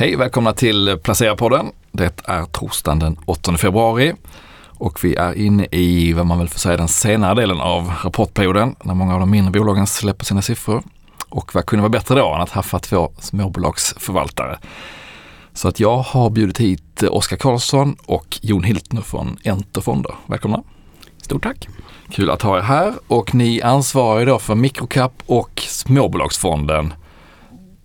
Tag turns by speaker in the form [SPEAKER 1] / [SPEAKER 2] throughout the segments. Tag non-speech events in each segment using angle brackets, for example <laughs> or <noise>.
[SPEAKER 1] Hej, välkomna till Placera-podden. Det är torsdagen den 8 februari och vi är inne i vad man väl får säga den senare delen av rapportperioden när många av de mindre bolagen släpper sina siffror. Och vad kunde vara bättre då än att haffa två småbolagsförvaltare? Så att jag har bjudit hit Oskar Karlsson och Jon Hiltner från Enter Fonder. Välkomna!
[SPEAKER 2] Stort tack!
[SPEAKER 1] Kul att ha er här och ni ansvarar då för Microcap och Småbolagsfonden.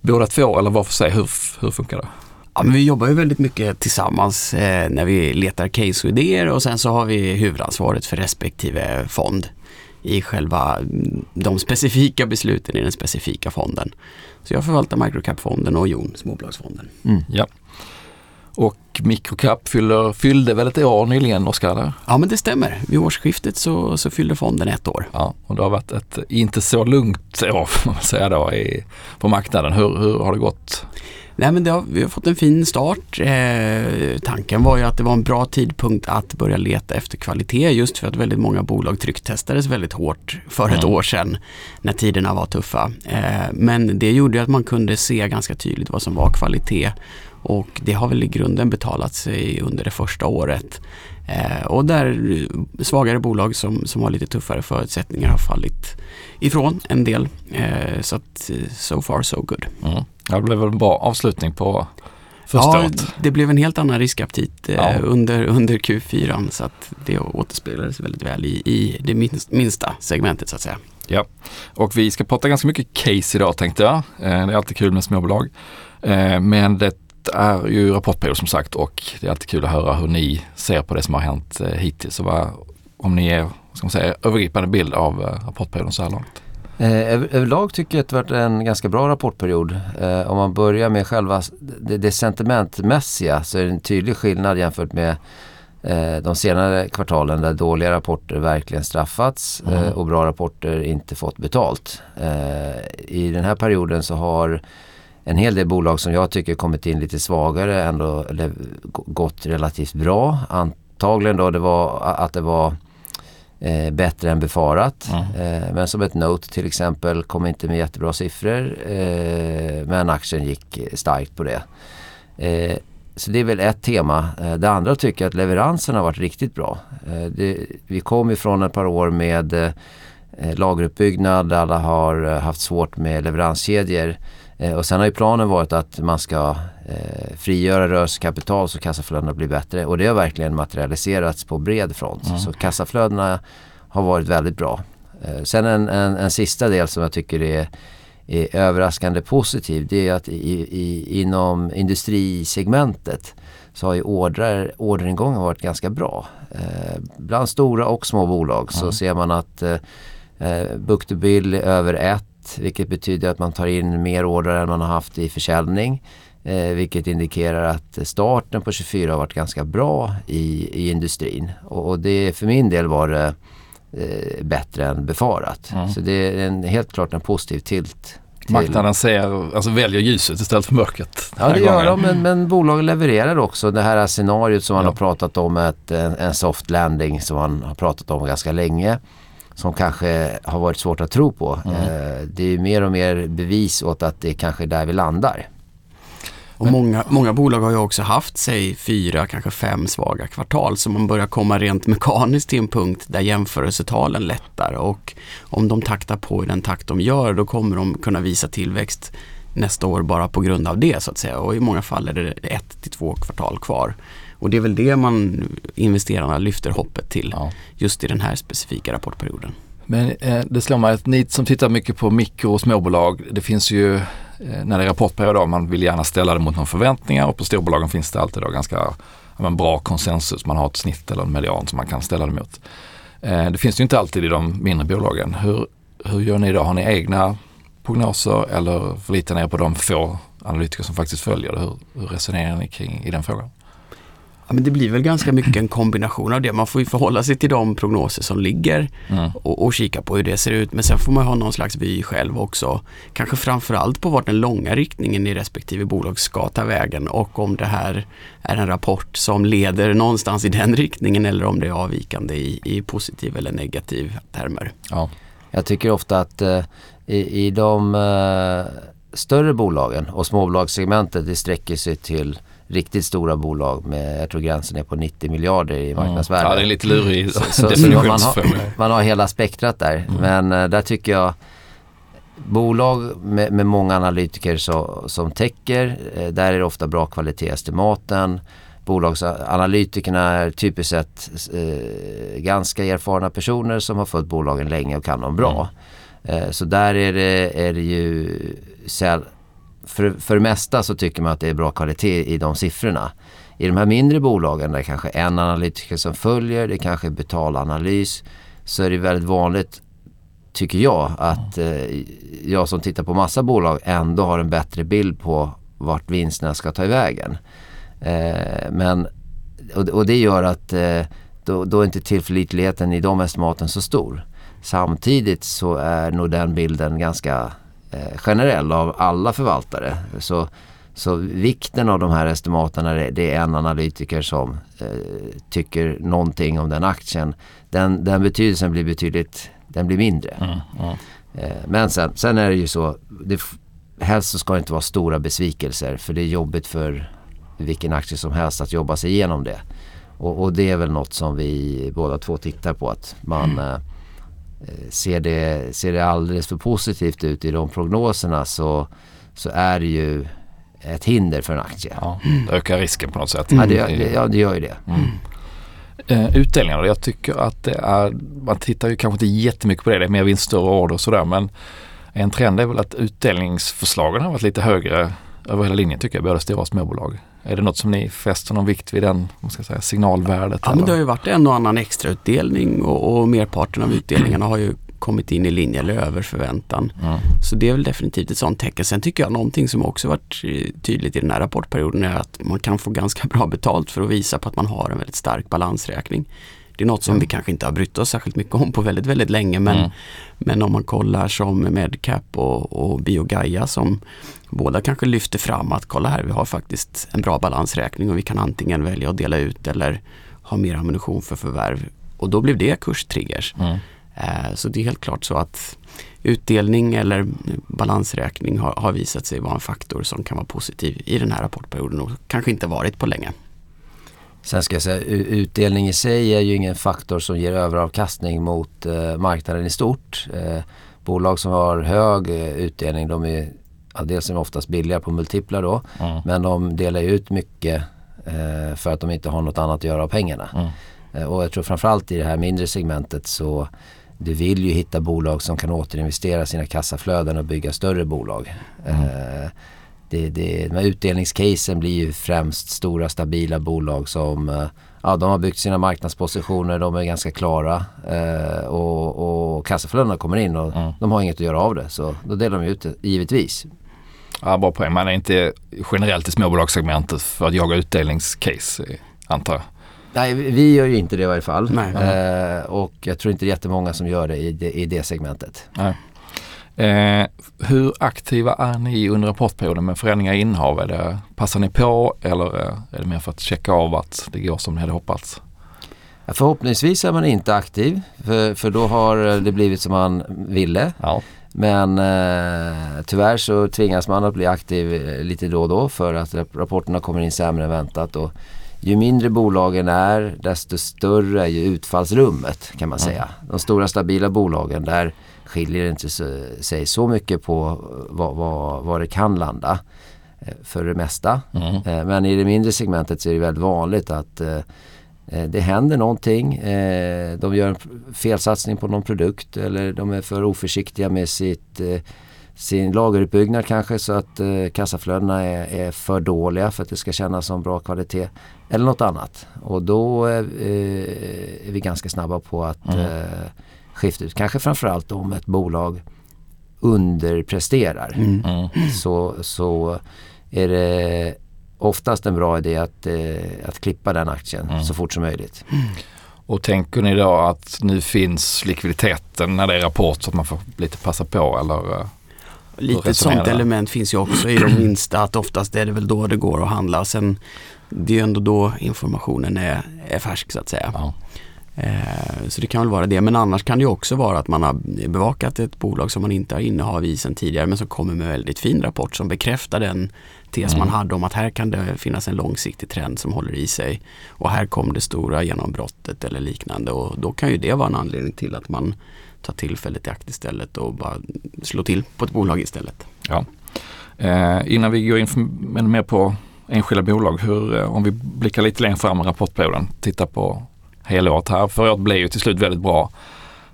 [SPEAKER 1] Båda två eller var för sig, hur, hur funkar det?
[SPEAKER 2] Ja, men vi jobbar ju väldigt mycket tillsammans eh, när vi letar case och idéer och sen så har vi huvudansvaret för respektive fond i själva mm, de specifika besluten i den specifika fonden. Så jag förvaltar Microcap-fonden och Jon Småbolagsfonden.
[SPEAKER 1] Mm. Ja. Och Microcap fyller, fyllde väl ett år nyligen, Oskar?
[SPEAKER 2] Ja, men det stämmer. Vid årsskiftet så, så fyllde fonden ett år.
[SPEAKER 1] Ja, och det har varit ett inte så lugnt år får man säga då i, på marknaden. Hur, hur har det gått?
[SPEAKER 2] Nej, men har, vi har fått en fin start. Eh, tanken var ju att det var en bra tidpunkt att börja leta efter kvalitet just för att väldigt många bolag trycktestades väldigt hårt för ett mm. år sedan när tiderna var tuffa. Eh, men det gjorde att man kunde se ganska tydligt vad som var kvalitet och det har väl i grunden betalat sig under det första året. Eh, och där svagare bolag som, som har lite tuffare förutsättningar har fallit ifrån en del. Eh, så att so far so good.
[SPEAKER 1] Mm. Ja, det blev väl en bra avslutning på första
[SPEAKER 2] ja, året. det blev en helt annan riskaptit eh, ja. under, under Q4 så att det återspeglades väldigt väl i, i det minsta segmentet så att säga.
[SPEAKER 1] Ja, och vi ska prata ganska mycket case idag tänkte jag. Eh, det är alltid kul med småbolag. Eh, men det är ju rapportperiod som sagt och det är alltid kul att höra hur ni ser på det som har hänt eh, hittills och vad, om ni ger ska man säga, övergripande bild av eh, rapportperioden så här långt.
[SPEAKER 3] Eh, överlag tycker jag att det varit en ganska bra rapportperiod. Eh, om man börjar med själva det, det sentimentmässiga så är det en tydlig skillnad jämfört med eh, de senare kvartalen där dåliga rapporter verkligen straffats mm. eh, och bra rapporter inte fått betalt. I den här perioden så har en hel del bolag som jag tycker kommit in lite svagare ändå gått relativt bra. Antagligen då det var att det var eh, bättre än befarat. Mm. Eh, men som ett Note till exempel kom inte med jättebra siffror eh, men aktien gick starkt på det. Eh, så det är väl ett tema. Eh, det andra tycker jag att leveransen har varit riktigt bra. Eh, det, vi kom ifrån ett par år med lageruppbyggnad, alla har haft svårt med leveranskedjor. Eh, och sen har ju planen varit att man ska eh, frigöra rörelsekapital så kassaflödena blir bättre. Och det har verkligen materialiserats på bred front. Mm. Så kassaflödena har varit väldigt bra. Eh, sen en, en, en, sista del som jag tycker är, är överraskande positiv. Det är att i, i, inom industrisegmentet så har ju ordrar, orderingången varit ganska bra. Eh, bland stora och små bolag så mm. ser man att eh, eh Book to bill över ett vilket betyder att man tar in mer order än man har haft i försäljning. Eh, vilket indikerar att starten på 24 har varit ganska bra i, i industrin. Och, och det för min del var det eh, bättre än befarat. Mm. Så det är en, helt klart en positiv tilt.
[SPEAKER 1] Marknaden ser, alltså väljer ljuset istället för mörkret.
[SPEAKER 3] Ja det gör de men, men bolag levererar också. Det här scenariot som man ja. har pratat om, ett, en, en soft landing som man har pratat om ganska länge som kanske har varit svårt att tro på. Mm. Eh, det är mer och mer bevis åt att det är kanske är där vi landar.
[SPEAKER 2] Och många, många bolag har ju också haft, säg fyra, kanske fem svaga kvartal så man börjar komma rent mekaniskt till en punkt där jämförelsetalen lättar och om de taktar på i den takt de gör då kommer de kunna visa tillväxt nästa år bara på grund av det så att säga och i många fall är det ett till två kvartal kvar. Och det är väl det man investerarna lyfter hoppet till ja. just i den här specifika rapportperioden.
[SPEAKER 1] Men eh, det slår mig att ni som tittar mycket på mikro och småbolag, det finns ju eh, när det är rapportperiod, man vill gärna ställa det mot några förväntningar och på storbolagen finns det alltid då ganska ja, bra konsensus. Man har ett snitt eller en median som man kan ställa det mot. Eh, det finns ju inte alltid i de mindre bolagen. Hur, hur gör ni då? Har ni egna prognoser eller förlitar ni er på de få analytiker som faktiskt följer det? Hur, hur resonerar ni kring i den frågan?
[SPEAKER 2] Ja, men det blir väl ganska mycket en kombination av det. Man får ju förhålla sig till de prognoser som ligger mm. och, och, kika på hur det ser ut. Men sen får man ha någon slags vy själv också. Kanske framförallt på vart den långa riktningen i respektive bolag ska ta vägen och om det här är en rapport som leder någonstans i den riktningen eller om det är avvikande i, i positiv eller negativ termer.
[SPEAKER 3] Ja. Jag tycker ofta att eh, i, i de eh, större bolagen och småbolagssegmentet det sträcker sig till riktigt stora bolag med, jag tror gränsen är på 90 miljarder i marknadsvärde.
[SPEAKER 1] Mm. Ja, det är lite lurig
[SPEAKER 3] så, så <laughs> man, har, man har hela spektrat där. Mm. Men uh, där tycker jag bolag med, med många analytiker så, som täcker, uh, där är det ofta bra kvalitet i estimaten. Bolagsanalytikerna är typiskt sett uh, ganska erfarna personer som har följt bolagen länge och kan dem bra. Mm. så där är det, är det ju för, för det mesta så tycker man att det är bra kvalitet i de siffrorna. I de här mindre bolagen där det kanske är en analytiker som följer, det kanske är betalanalys, så är det väldigt vanligt tycker jag att eh, jag som tittar på massa bolag ändå har en bättre bild på vart vinsterna ska ta vägen. Eh, men, och, och, det gör att eh, då, då är inte tillförlitligheten i de estimaten så stor. Samtidigt så är nog den bilden ganska generell av alla förvaltare. Så, så vikten av de här estimaterna det är en analytiker som eh, tycker någonting om den aktien. Den, den betydelsen blir betydligt den blir mindre. Mm, mm. Eh, men sen, sen är det ju så, det, helst så ska det inte vara stora besvikelser för det är jobbigt för vilken aktie som helst att jobba sig igenom det. Och, och det är väl något som vi båda två tittar på att man mm eh, Eh, ser det, ser det alldeles för positivt ut i de prognoserna så, så är det ju ett hinder för en aktie.
[SPEAKER 1] Ja, det ökar risken på något sätt.
[SPEAKER 3] Mm. Ja, det, ja, det gör ju det. Mm.
[SPEAKER 1] Uh, utdelningar, jag tycker att det är, man tittar ju kanske inte jättemycket på det, det är mer vinster och order och sådär men en trend är väl att utdelningsförslagen har varit lite högre över hela linjen tycker jag, både stora och småbolag. Är det något som ni fäster någon vikt vid den ska säga, signalvärdet?
[SPEAKER 2] Ja, men det har ju varit en och annan extrautdelning och, och merparten av utdelningarna har ju kommit in i linje eller över förväntan. Mm. Så det är väl definitivt ett sånt tecken. Sen tycker jag någonting som också varit eh, tydligt i den här rapportperioden är att man kan få ganska <laughs> bra betalt för att visa på att man har en väldigt stark balansräkning. Det är något som mm. vi kanske inte har brytt oss särskilt mycket om på väldigt, väldigt länge men, mm. men om man kollar som Medcap och, och Biogaia som båda kanske lyfter fram att kolla här, vi har faktiskt en bra balansräkning och vi kan antingen välja att dela ut eller ha mer ammunition för förvärv. Och då blev det kurstriggers. Mm. Eh, så det är helt klart så att utdelning eller balansräkning har, har, visat sig vara en faktor som kan vara positiv i den här rapportperioden och kanske inte varit på länge.
[SPEAKER 3] Sen ska jag säga utdelning i sig är ju ingen faktor som ger överavkastning mot eh, marknaden i stort. Eh, bolag som har hög eh, utdelning de är ja, dels är de oftast billiga på multiplar då mm. men de delar ut mycket eh, för att de inte har något annat att göra av pengarna. Mm. Eh, och jag tror framförallt i det här mindre segmentet så du vill ju hitta bolag som kan återinvestera sina kassaflöden och bygga större bolag. Mm. Eh, det, det, de här utdelningscasen blir ju främst stora stabila bolag som eh, ja, de har byggt sina marknadspositioner, de är ganska klara eh, och, och kassaflödena kommer in och mm. de har inget att göra av det. Så då delar de ut det givetvis.
[SPEAKER 1] Ja, bra poäng. Man är inte generellt i småbolagssegmentet för att jaga utdelningscase antar jag.
[SPEAKER 3] Nej, vi gör ju inte det i varje fall. Eh, och jag tror inte det är jättemånga som gör det i det, i det segmentet. Nej.
[SPEAKER 1] Eh, hur aktiva är ni under rapportperioden med förändringar i innehav? Är det, passar ni på eller är det mer för att checka av att det går som ni hade hoppats?
[SPEAKER 3] Förhoppningsvis är man inte aktiv för, för då har det blivit som man ville. Ja. Men eh, tyvärr så tvingas man att bli aktiv eh, lite då och då för att rapporterna kommer in sämre än väntat. Och ju mindre bolagen är desto större är ju utfallsrummet kan man säga. De stora stabila bolagen där skiljer det inte sig så mycket på vad, vad, vad det kan landa eh, för det mesta. Mm. Eh, men i det mindre segmentet så är det väldigt vanligt att eh, det händer någonting. De gör en felsatsning på någon produkt eller de är för oförsiktiga med sitt, sin lageruppbyggnad kanske så att kassaflödena är, är för dåliga för att det ska kännas som bra kvalitet. Eller något annat. Och då är, är vi ganska snabba på att mm skifta ut. Kanske framförallt om ett bolag underpresterar. Mm. Mm. Så, så är det oftast en bra idé att, eh, att klippa den aktien mm. så fort som möjligt.
[SPEAKER 1] Och tänker ni då att nu finns likviditeten när det är rapport så att man får lite passa på eller? Eh,
[SPEAKER 2] lite sånt element finns ju också i de <clears throat> minsta att oftast är det väl då det går att handla. Sen det är ju ändå då informationen är, är färsk så att säga. Ja. Eh, så det kan väl vara det. Men annars kan det också vara att man har bevakat ett bolag som man inte har innehav i sedan tidigare men som kommer med väldigt fin rapport som bekräftar den tes mm. man hade om att här kan det finnas en långsiktig trend som håller i sig. Och här kom det stora genombrottet eller liknande och då kan ju det vara en anledning till att man tar tillfället i akt istället och bara slå till på ett bolag istället.
[SPEAKER 1] Ja. Eh, innan vi går in mer på enskilda bolag, hur, eh, om vi blickar lite längre fram i rapportperioden, tittar på helåret här. Förra året blev ju till slut väldigt bra.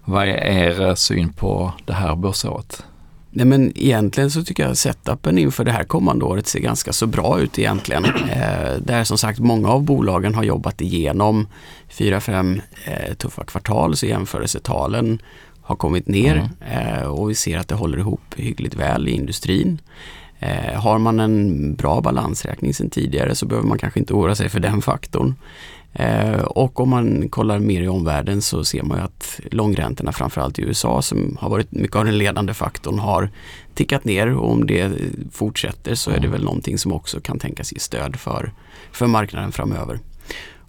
[SPEAKER 1] Vad är er syn på det här börsåret?
[SPEAKER 2] Nej men egentligen så tycker jag setupen inför det här kommande året ser ganska så bra ut egentligen. <clears throat> Eh, där som sagt många av bolagen har jobbat igenom fyra, fem eh, tuffa kvartal så jämförelsetalen har kommit ner mm. eh, och vi ser att det håller ihop hyggligt väl i industrin. Eh, har man en bra balansräkning sedan tidigare så behöver man kanske inte oroa sig för den faktorn. Eh, och om man kollar mer i omvärlden så ser man ju att långräntorna framförallt i USA som har varit mycket av den ledande faktorn har tickat ner och om det fortsätter så är det väl någonting som också kan tänkas ge stöd för, för marknaden framöver.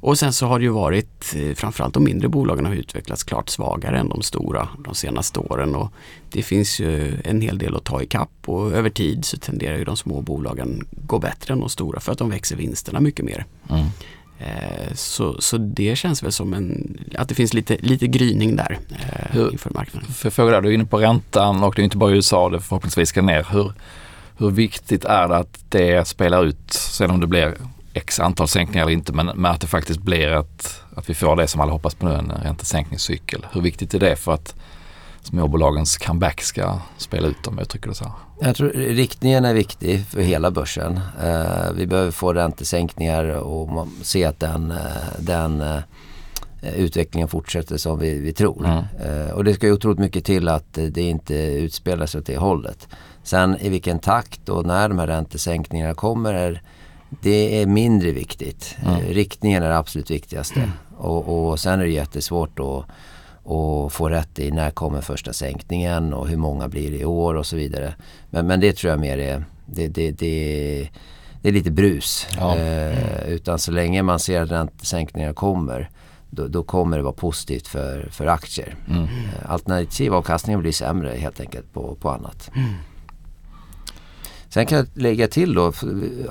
[SPEAKER 2] Och sen så har det ju varit, eh, framförallt de mindre bolagen har utvecklats klart svagare än de stora de senaste åren och det finns ju en hel del att ta i kapp och över tid så tenderar ju de små bolagen gå bättre än de stora för att de växer vinsterna mycket mer. Mm. Eh, så, så det känns väl som en, att det finns lite, lite gryning där eh, hur, inför marknaden.
[SPEAKER 1] För fråga du är inne på räntan och det är inte bara i USA det förhoppningsvis ska ner. Hur, hur viktigt är det att det spelar ut sen om det blir x antal sänkningar eller inte men, men att det faktiskt blir ett, att vi får det som alla hoppas på nu, en räntesänkningscykel. Hur viktigt är det för att småbolagens comeback ska spela ut om jag uttrycker det så?
[SPEAKER 3] Jag tror riktningen är viktig för hela börsen. Uh, vi behöver få räntesänkningar och se att den, uh, den uh, utvecklingen fortsätter som vi, vi tror. Mm. och det ska ju otroligt mycket till att det inte utspelar sig åt det hållet. Sen i vilken takt och när de här räntesänkningarna kommer är, det är mindre viktigt. Mm. riktningen är det absolut viktigaste. Mm. Och, och sen är det jättesvårt att och få rätt i när kommer första sänkningen och hur många blir det i år och så vidare. Men, men det tror jag mer är, det, det, det, det är lite brus. Ja. Eh, utan så länge man ser att räntesänkningar kommer då, då, kommer det vara positivt för, för aktier. Mm. Eh, Alternativavkastningen blir sämre helt enkelt på, på annat. Mm. Sen kan jag lägga till då,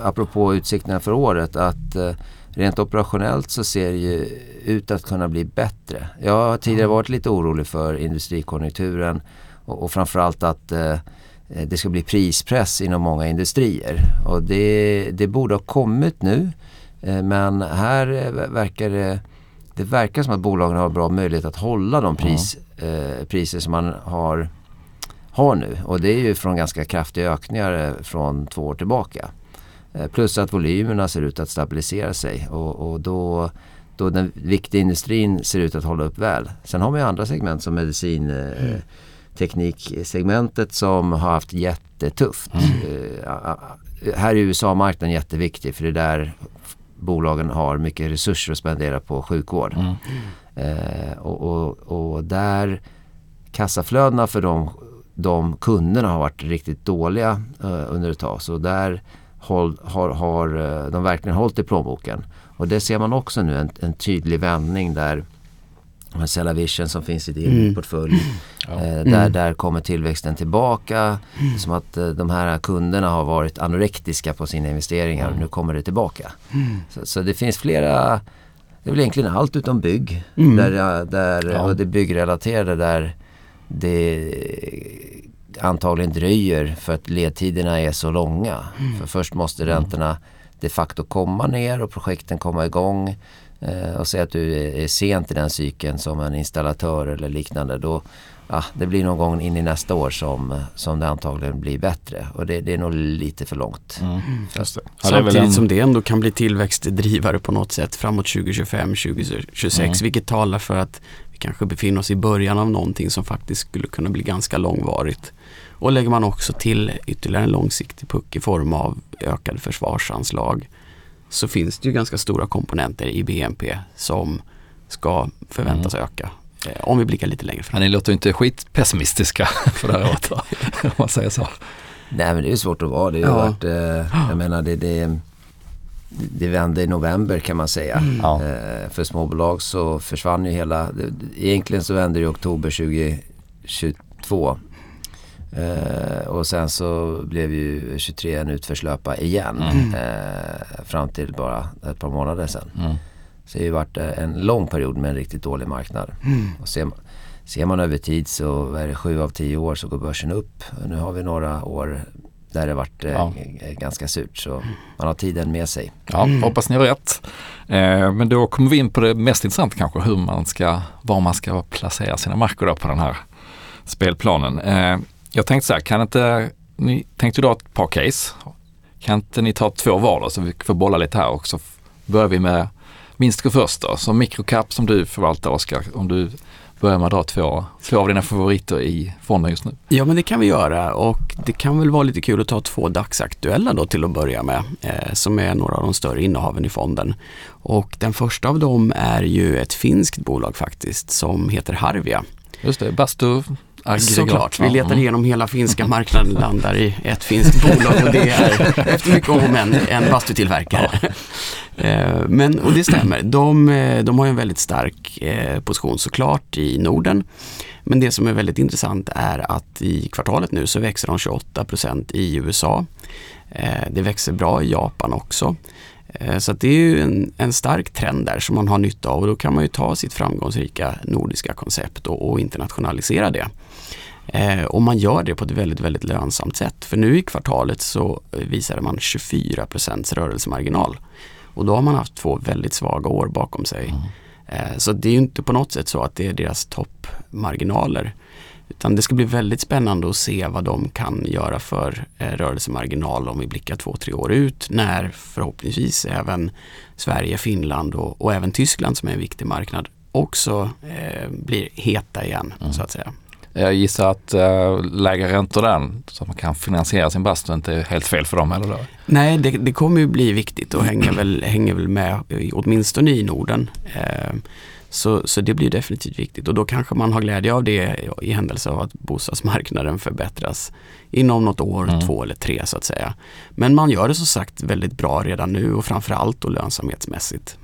[SPEAKER 3] apropå utsikterna för året, att eh, rent operationellt så ser det ju ut att kunna bli bättre. Jag har tidigare varit lite orolig för industrikonjunkturen och, och framförallt att eh, det ska bli prispress inom många industrier. Och det, det borde ha kommit nu eh, men här verkar det det verkar som att bolagen har bra möjlighet att hålla de pris, eh, priser som man har, har nu. Och det är ju från ganska kraftiga ökningar eh, från två år tillbaka. Eh, plus att volymerna ser ut att stabilisera sig och, och då, då den viktiga industrin ser ut att hålla upp väl. Sen har man ju andra segment som medicin eh, mm. som har haft jättetufft. Mm. Uh, här är USA-marknaden jätteviktig för det är där bolagen har mycket resurser att spendera på sjukvård. Mm. Uh, och, och, och, där kassaflödena för de, de kunderna har varit riktigt dåliga uh, under ett tag. Så där håll, har, har eh, de verkligen hållit i plånboken. Och det ser man också nu en, en tydlig vändning där Cellavision som finns i din mm. portfölj. Ja. Eh, där, mm. där kommer tillväxten tillbaka. Mm. Som att eh, de här kunderna har varit anorektiska på sina investeringar och nu kommer det tillbaka. Mm. Så, så, det finns flera, det är väl egentligen allt utom bygg. Mm. Där, där, ja. Och det byggrelaterade där det antagligen dröjer för att ledtiderna är så långa. Mm. För först måste räntorna de facto komma ner och projekten komma igång. Eh, och säga att du är sent i den cykeln som en installatör eller liknande. Då, ja, det blir någon gång in i nästa år som, som det antagligen blir bättre. Och det, det är nog lite för långt. Mm.
[SPEAKER 2] mm. Just det. Samtidigt en... som det ändå kan bli tillväxtdrivare på något sätt framåt 2025, 2026. Mm. Vilket talar för att vi kanske befinner oss i början av någonting som faktiskt skulle kunna bli ganska långvarigt. Och lägger man också till ytterligare en långsiktig puck i form av ökade försvarsanslag så finns det ju ganska stora komponenter i BNP som ska förväntas mm. öka. Eh, om vi blickar lite längre fram.
[SPEAKER 1] Men ni låter inte skitpessimistiska <laughs> för det här året om man säger så.
[SPEAKER 3] Nej men det är svårt att vara. Det har ja. varit, eh, jag menar det, det det vände i november kan man säga.
[SPEAKER 1] Mm.
[SPEAKER 3] Eh, för småbolag så försvann ju hela, det- egentligen så vände det i oktober 2022. Eh, och sen så blev ju 23 en utförslöpa igen.
[SPEAKER 1] Mm.
[SPEAKER 3] Eh, fram till bara ett par månader sedan.
[SPEAKER 1] Mm.
[SPEAKER 3] Så det har ju varit eh, en lång period med en riktigt dålig marknad.
[SPEAKER 2] Mm.
[SPEAKER 3] Och ser, man- ser man över tid så är det sju av tio år så går börsen upp. Nu har vi några år där det varit eh,
[SPEAKER 1] Ja.
[SPEAKER 3] ganska surt. Så man har tiden med sig.
[SPEAKER 1] Ja, hoppas ni har rätt. Eh, men då kommer vi in på det mest intressanta kanske, hur man ska, var man ska placera sina marker då på den här spelplanen. Eh, jag tänkte så här, kan inte, ni tänkte dra ett par case. Kan inte ni ta två var då så vi får bolla lite här och så f- börjar vi med minst gå först då. Som microcap som du förvaltar Oskar, om du börjar med att dra två, två av dina favoriter i fonden just nu.
[SPEAKER 2] Ja men det kan vi göra och det kan väl vara lite kul att ta två dagsaktuella då till att börja med eh, som är några av de större innehaven i fonden. Och den första av dem är ju ett finskt bolag faktiskt som heter Harvia.
[SPEAKER 1] Just det, bastu, aggregat.
[SPEAKER 2] Såklart, vi
[SPEAKER 1] Ja,
[SPEAKER 2] letar
[SPEAKER 1] mm.
[SPEAKER 2] igenom hela finska marknaden landar i ett finskt bolag och det är <laughs> efter mycket om men en bastutillverkare. <laughs> Eh, Men, och det stämmer, de, eh, de har en väldigt stark eh, position såklart i Norden. Men det som är väldigt intressant är att i kvartalet nu så växer de 28% i USA. Det växer bra i Japan också. Så det är ju en, en stark trend där som man har nytta av och då kan man ju ta sitt framgångsrika nordiska koncept och, och internationalisera det. Eh, och man gör det på ett väldigt, väldigt lönsamt sätt. För nu i kvartalet så eh, visade man 24% rörelsemarginal. Och då har man haft två väldigt svaga år bakom sig. Eh, så det är ju inte på något sätt så att det är deras toppmarginaler. Utan det ska bli väldigt spännande att se vad de kan göra för eh, rörelsemarginal om vi blickar två, tre år ut när förhoppningsvis även Sverige, Finland och, och även Tyskland som är en viktig marknad också eh, blir heta igen så att säga.
[SPEAKER 1] Jag gissar att äh, lägre räntor där så att man kan finansiera sin bastu inte är helt fel för dem heller då.
[SPEAKER 2] Nej, det, det kommer ju bli viktigt och hänger väl, hänger väl med åtminstone i Norden. Eh, så, så det blir definitivt viktigt och då kanske man har glädje av det i händelse av att bostadsmarknaden förbättras inom något år,
[SPEAKER 1] Mm.
[SPEAKER 2] två eller tre så att säga. Men man gör det som sagt väldigt bra redan nu och framförallt och lönsamhetsmässigt.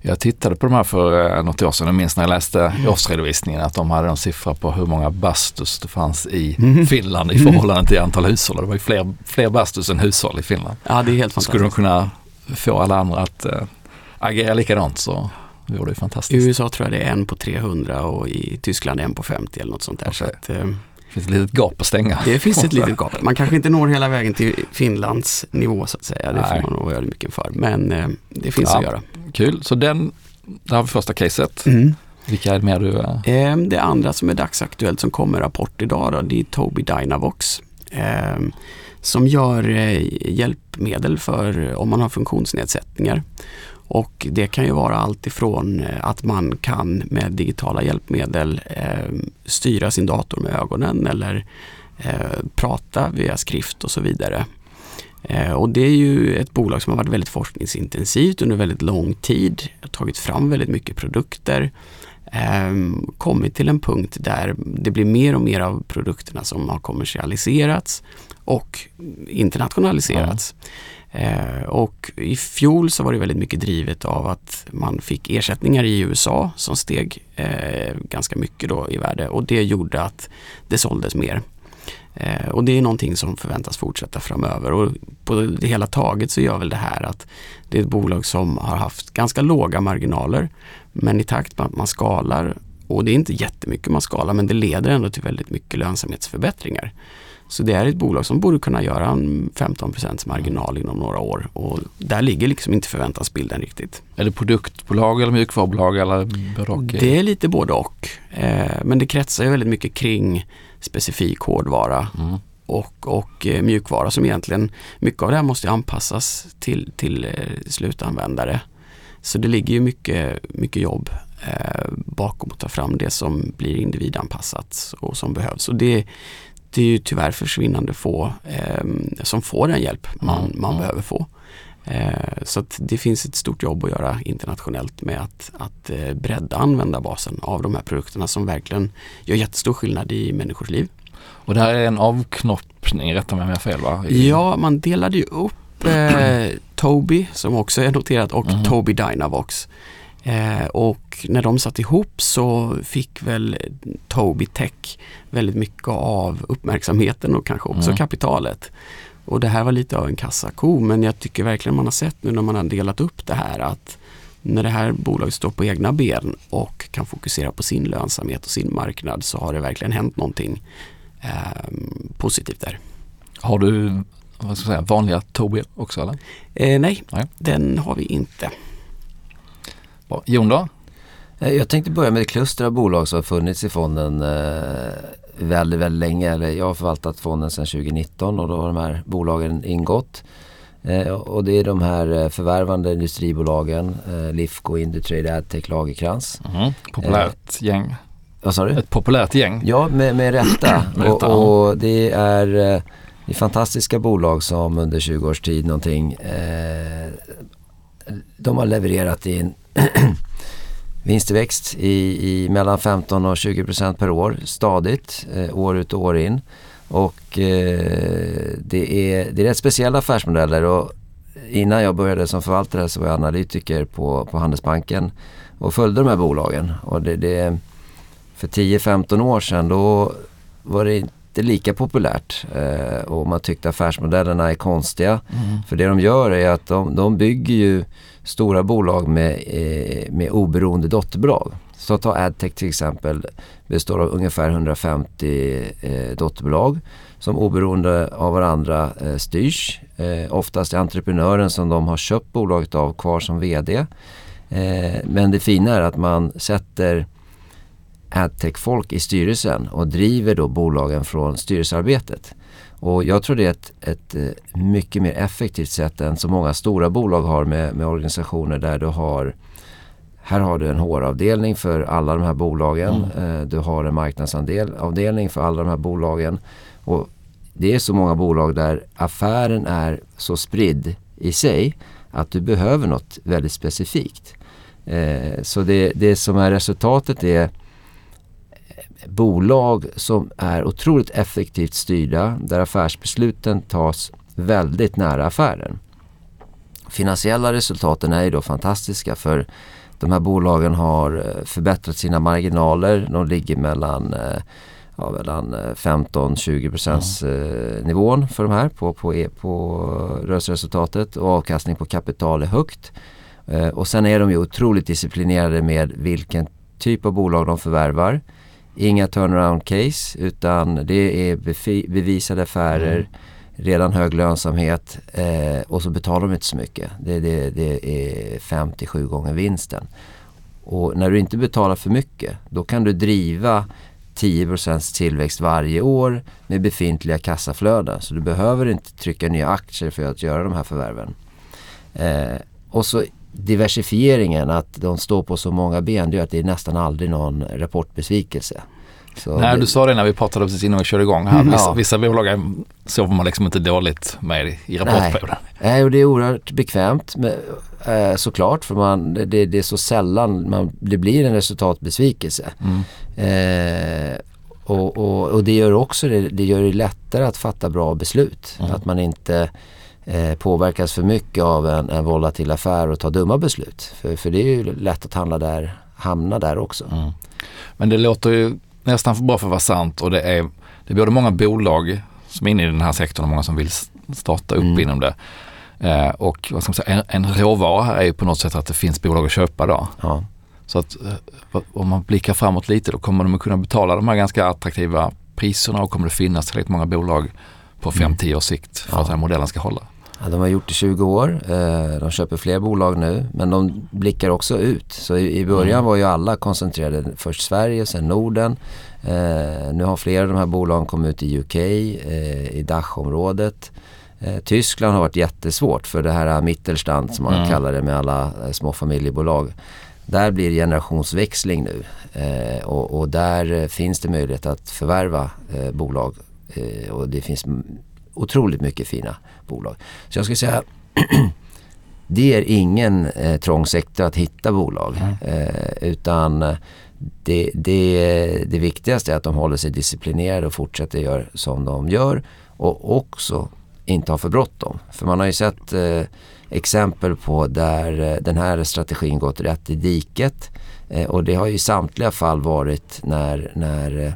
[SPEAKER 1] Jag tittade på de här för eh, något år sedan. Jag minns när jag läste årsredovisningen att de hade en siffra på hur många bastus det fanns i Finland i förhållande till antal hushåll. Det var ju fler, fler bastus än hushåll i Finland.
[SPEAKER 2] Ja, det är helt
[SPEAKER 1] Så skulle de
[SPEAKER 2] fantastiskt.
[SPEAKER 1] kunna få alla andra att äh, agera likadant så vore det ju
[SPEAKER 2] I
[SPEAKER 1] fantastiskt.
[SPEAKER 2] USA tror jag det är en på 300 och i Tyskland en på 50 eller något sånt där. Så
[SPEAKER 1] Okej.
[SPEAKER 2] att, eh,
[SPEAKER 1] Det finns ett litet gap att stänga.
[SPEAKER 2] Det finns ett litet gap. Man kanske inte når hela vägen till Finlands nivå så att säga. Det
[SPEAKER 1] Nej.
[SPEAKER 2] får man nog vara mycket för. Men eh, det finns
[SPEAKER 1] Ja.
[SPEAKER 2] att göra.
[SPEAKER 1] Kul, så den, där har vi första caset. Vilka är det mer du...
[SPEAKER 2] Eh, Det andra som är dagsaktuellt som kommer rapport idag då, det är Tobii Dynavox. Eh, som gör eh, hjälpmedel för om man har funktionsnedsättningar. Och det kan ju vara allt ifrån eh, att man kan med digitala hjälpmedel eh, styra sin dator med ögonen eller eh, prata via skrift och så vidare. Eh, och det är ju ett bolag som har varit väldigt forskningsintensivt under väldigt lång tid, tagit fram väldigt mycket produkter, kommit till en punkt där det blir mer och mer av produkterna som har kommersialiserats och internationaliserats. Eh, och i fjol så var det väldigt mycket drivet av att man fick ersättningar i USA som steg eh, ganska mycket då i värde och det gjorde att det såldes mer. Eh, och det är någonting som förväntas fortsätta framöver och på det hela taget så gör väl det här att det är ett bolag som har haft ganska låga marginaler men i takt med att man skalar och det är inte jättemycket man skalar men det leder ändå till väldigt mycket lönsamhetsförbättringar. Så det är ett bolag som borde kunna göra en 15% marginal inom några år och där ligger liksom inte förväntansbilden riktigt.
[SPEAKER 1] Är det produktbolag eller mjukvarubolag eller både?
[SPEAKER 2] Det är lite både och. Eh, men det kretsar ju väldigt mycket kring specifik hårdvara
[SPEAKER 1] Mm.
[SPEAKER 2] och, och eh, mjukvara som egentligen, mycket av det här måste anpassas till, till eh, slutanvändare. Så det ligger ju mycket, mycket jobb eh, bakom att ta fram det som blir individanpassat och som behövs. Och det, det är ju tyvärr försvinnande få eh, som får den hjälp man,
[SPEAKER 1] Mm,
[SPEAKER 2] man
[SPEAKER 1] mm.
[SPEAKER 2] behöver få. Eh, så det finns ett stort jobb att göra internationellt med att, att eh, bredda användarbasen av de här produkterna som verkligen gör jättestor skillnad i människors liv.
[SPEAKER 1] Och det här är en avknoppning, rätta mig om jag har fel va? I-
[SPEAKER 2] Ja, man delade ju upp ihop eh, Tobii som också är noterat och
[SPEAKER 1] Mhm.
[SPEAKER 2] Tobii Dynavox. Eh, och när de satt ihop så fick väl Tobii Tech väldigt mycket av uppmärksamheten och kanske också
[SPEAKER 1] Mm.
[SPEAKER 2] kapitalet. Och det här var lite av en kassako men jag tycker verkligen man har sett nu när man har delat upp det här att när det här bolaget står på egna ben och kan fokusera på sin lönsamhet och sin marknad så har det verkligen hänt någonting eh, positivt där.
[SPEAKER 1] Har du vad ska jag säga, vanliga Tobii också eller?
[SPEAKER 2] Eh, nej,
[SPEAKER 1] Nej.
[SPEAKER 2] den har vi inte.
[SPEAKER 1] Bra. Jon då?
[SPEAKER 3] Eh, Jag tänkte börja med ett kluster av bolag som har funnits i fonden eh, väldigt, väldigt länge. Eller jag har förvaltat fonden sedan 2019 och då har de här bolagen ingått. Eh, och det är de här eh, förvärvande industribolagen, eh, Lifco, Indutrade, Adtech, Lagercrantz.
[SPEAKER 1] Populärt gäng.
[SPEAKER 3] Vad sa du?
[SPEAKER 1] Ett populärt gäng.
[SPEAKER 3] Ja, med, med rätta. <clears throat>
[SPEAKER 1] Med rätta,
[SPEAKER 3] och, och det är, eh, det är fantastiska bolag som under 20 års tid någonting eh, de har levererat i en <clears throat> vinsttillväxt i, i mellan 15 och 20 procent per år stadigt eh, år ut och år in. Och eh, det, är, det är rätt speciella affärsmodeller och innan jag började som förvaltare så var jag analytiker på, på Handelsbanken och följde de här bolagen. Och det, det, för 10-15 år sedan då var det inte lika populärt eh, och man tyckte affärsmodellerna är konstiga.
[SPEAKER 1] Mm.
[SPEAKER 3] För det de gör är att de, de bygger ju stora bolag med, eh, med oberoende dotterbolag. Så ta Adtech till exempel består av ungefär 150 eh, dotterbolag som oberoende av varandra eh, styrs. Eh, oftast är entreprenören som de har köpt bolaget av kvar som VD. Eh, men det fina är att man sätter Adtech-folk i styrelsen och driver då bolagen från styrelsearbetet. Och jag tror det är ett, ett eh, mycket mer effektivt sätt än så många stora bolag har med, med organisationer där du har här har du en HR-avdelning för alla de här bolagen. Eh, Du har en marknadsavdelning för alla de här bolagen. Och det är så många bolag där affären är så spridd i sig att du behöver något väldigt specifikt. Eh, Så det, det som är resultatet är bolag som är otroligt effektivt styrda där affärsbesluten tas väldigt nära affären. Finansiella resultaten är ju då fantastiska för de här bolagen har eh, förbättrat sina marginaler. De ligger mellan, eh, ja, mellan eh, 15-20 procents eh, nivån för de här på, på, e- på rörelseresultatet och avkastning på kapital är högt. Eh, och sen är de ju otroligt disciplinerade med vilken typ av bolag de förvärvar. Inga turnaround case utan det är bevisade affärer, redan hög lönsamhet eh, och så betalar de inte så mycket. Det, det, det är 5-7 gånger vinsten. Och när du inte betalar för mycket då kan du driva 10% tillväxt varje år med befintliga kassaflöden. Så du behöver inte trycka nya aktier för att göra de här förvärven. Eh, och så diversifieringen, att de står på så många ben, det gör att det är nästan aldrig någon rapportbesvikelse. Så
[SPEAKER 1] Nej,
[SPEAKER 3] det,
[SPEAKER 1] du sa det när vi pratade precis innan vi körde igång här.
[SPEAKER 3] Mm,
[SPEAKER 1] Vissa,
[SPEAKER 3] ja.
[SPEAKER 1] vissa bolag sover man liksom inte dåligt med i rapportperioden.
[SPEAKER 3] Nej, och det är oerhört bekvämt med, eh, såklart för man, det, det är så sällan man, det blir en resultatbesvikelse.
[SPEAKER 1] Mm.
[SPEAKER 3] Eh, och, och, och det gör också det, det gör det lättare att fatta bra beslut.
[SPEAKER 1] Mm.
[SPEAKER 3] Att man inte eh, påverkas för mycket av en, en volatil affär och ta dumma beslut. För, för det är ju lätt att handla där, hamna där också.
[SPEAKER 1] Mm. Men det låter ju nästan för bra för att vara sant och det är, det är både många bolag som är inne i den här sektorn och många som vill starta upp
[SPEAKER 3] Mm.
[SPEAKER 1] inom det. Eh, och vad ska man säga, en, en råvara här är ju på något sätt att det finns bolag att köpa då.
[SPEAKER 3] Ja.
[SPEAKER 1] Så att eh, om man blickar framåt lite då kommer de att kunna betala de här ganska attraktiva priserna och kommer det finnas tillräckligt många bolag på 5-10 års sikt för
[SPEAKER 3] Ja.
[SPEAKER 1] att den här modellen ska hålla.
[SPEAKER 3] Ja, de har gjort det i 20 år. Eh, de köper fler bolag nu. Men de blickar också ut. Så i, början
[SPEAKER 1] Mm.
[SPEAKER 3] var ju alla koncentrerade. Först Sverige, sen Norden. Eh, nu har flera av de här bolagen kommit ut i UK, eh, i Dachområdet. Tyskland har varit jättesvårt för det här Mittelstand som man
[SPEAKER 1] Mm.
[SPEAKER 3] kallar det med alla små familjebolag. Där blir det generationsväxling nu och, där finns det möjlighet att förvärva bolag och det finns otroligt mycket fina bolag. Så jag skulle säga <clears throat> det är ingen eh, trång sektor att hitta bolag eh, utan eh, det, det, det viktigaste är att de håller sig disciplinerade och fortsätter göra som de gör och också inte har för bråttom. För man har ju sett eh, exempel på där eh, den här strategin gått rätt i diket. Eh, och det har ju i samtliga fall varit när, när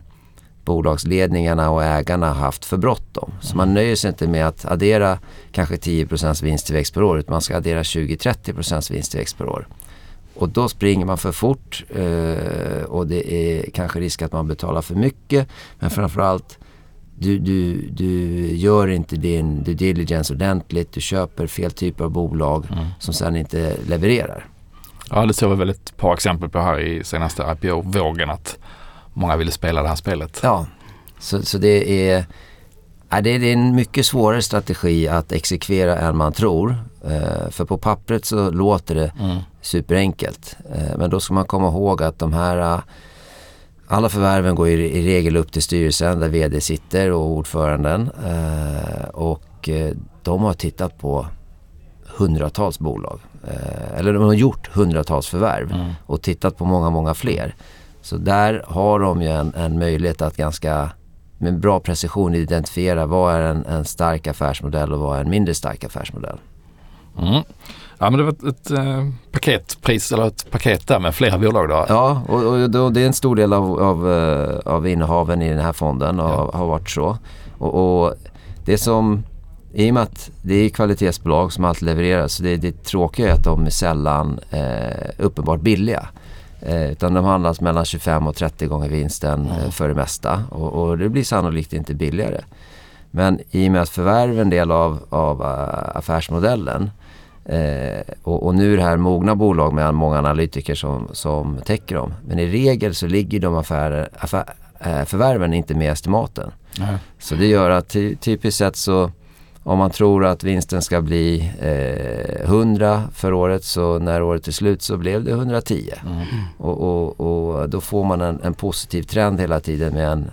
[SPEAKER 3] bolagsledningarna och ägarna har haft för bråttom. Så man nöjer sig inte med att addera kanske 10% vinsttillväxt per år utan man ska addera 20-30% vinsttillväxt per år. Och då springer man för fort eh, och det är kanske risk att man betalar för mycket. Men framförallt du, du, du gör inte din due diligence ordentligt. Du köper fel typ av bolag mm. som sen inte levererar.
[SPEAKER 1] Ja, det såg vi väl ett par exempel på här i senaste IPO-vågen att många ville spela det här spelet.
[SPEAKER 3] Ja, så, så det är det är en mycket svårare strategi att exekvera än man tror. Eh, för på pappret så låter det mm. superenkelt. Eh, men då ska man komma ihåg att de här alla förvärven går i, regel upp till styrelsen där vd sitter och ordföranden. Eh, och eh, de har tittat på hundratals bolag. Eh, eller de har gjort hundratals förvärv mm. och tittat på många, många fler. Så där har de ju en, en möjlighet att ganska med bra precision identifiera vad är en, en stark affärsmodell och vad är en mindre stark affärsmodell.
[SPEAKER 1] Mm. Ja men det var ett, ett eh, paketpris eller ett paket där med flera bolag då.
[SPEAKER 3] Ja och, och, det är en stor del av, av, uh, av innehaven i den här fonden och ja. har varit så. Och, och, det som, i och med att det är kvalitetsbolag som alltid levererar så det, det tråkiga är att de är sällan uh, uppenbart billiga. Uh, utan de handlas mellan 25 och 30 gånger vinsten mm. för det mesta och, och det blir sannolikt inte billigare. Men i och med att förvärv är en del av, av affärsmodellen Eh, och, och, nu är det här mogna bolag med många analytiker som, som täcker dem. Men i regel så ligger de affärer, affär, förvärven inte med i estimaten. Nej. Så det gör att ty, typiskt sett så om man tror att vinsten ska bli eh, 100 för året så när året är slut så blev det 110. Mm. Och, och, och, då får man en, en, positiv trend hela tiden med en,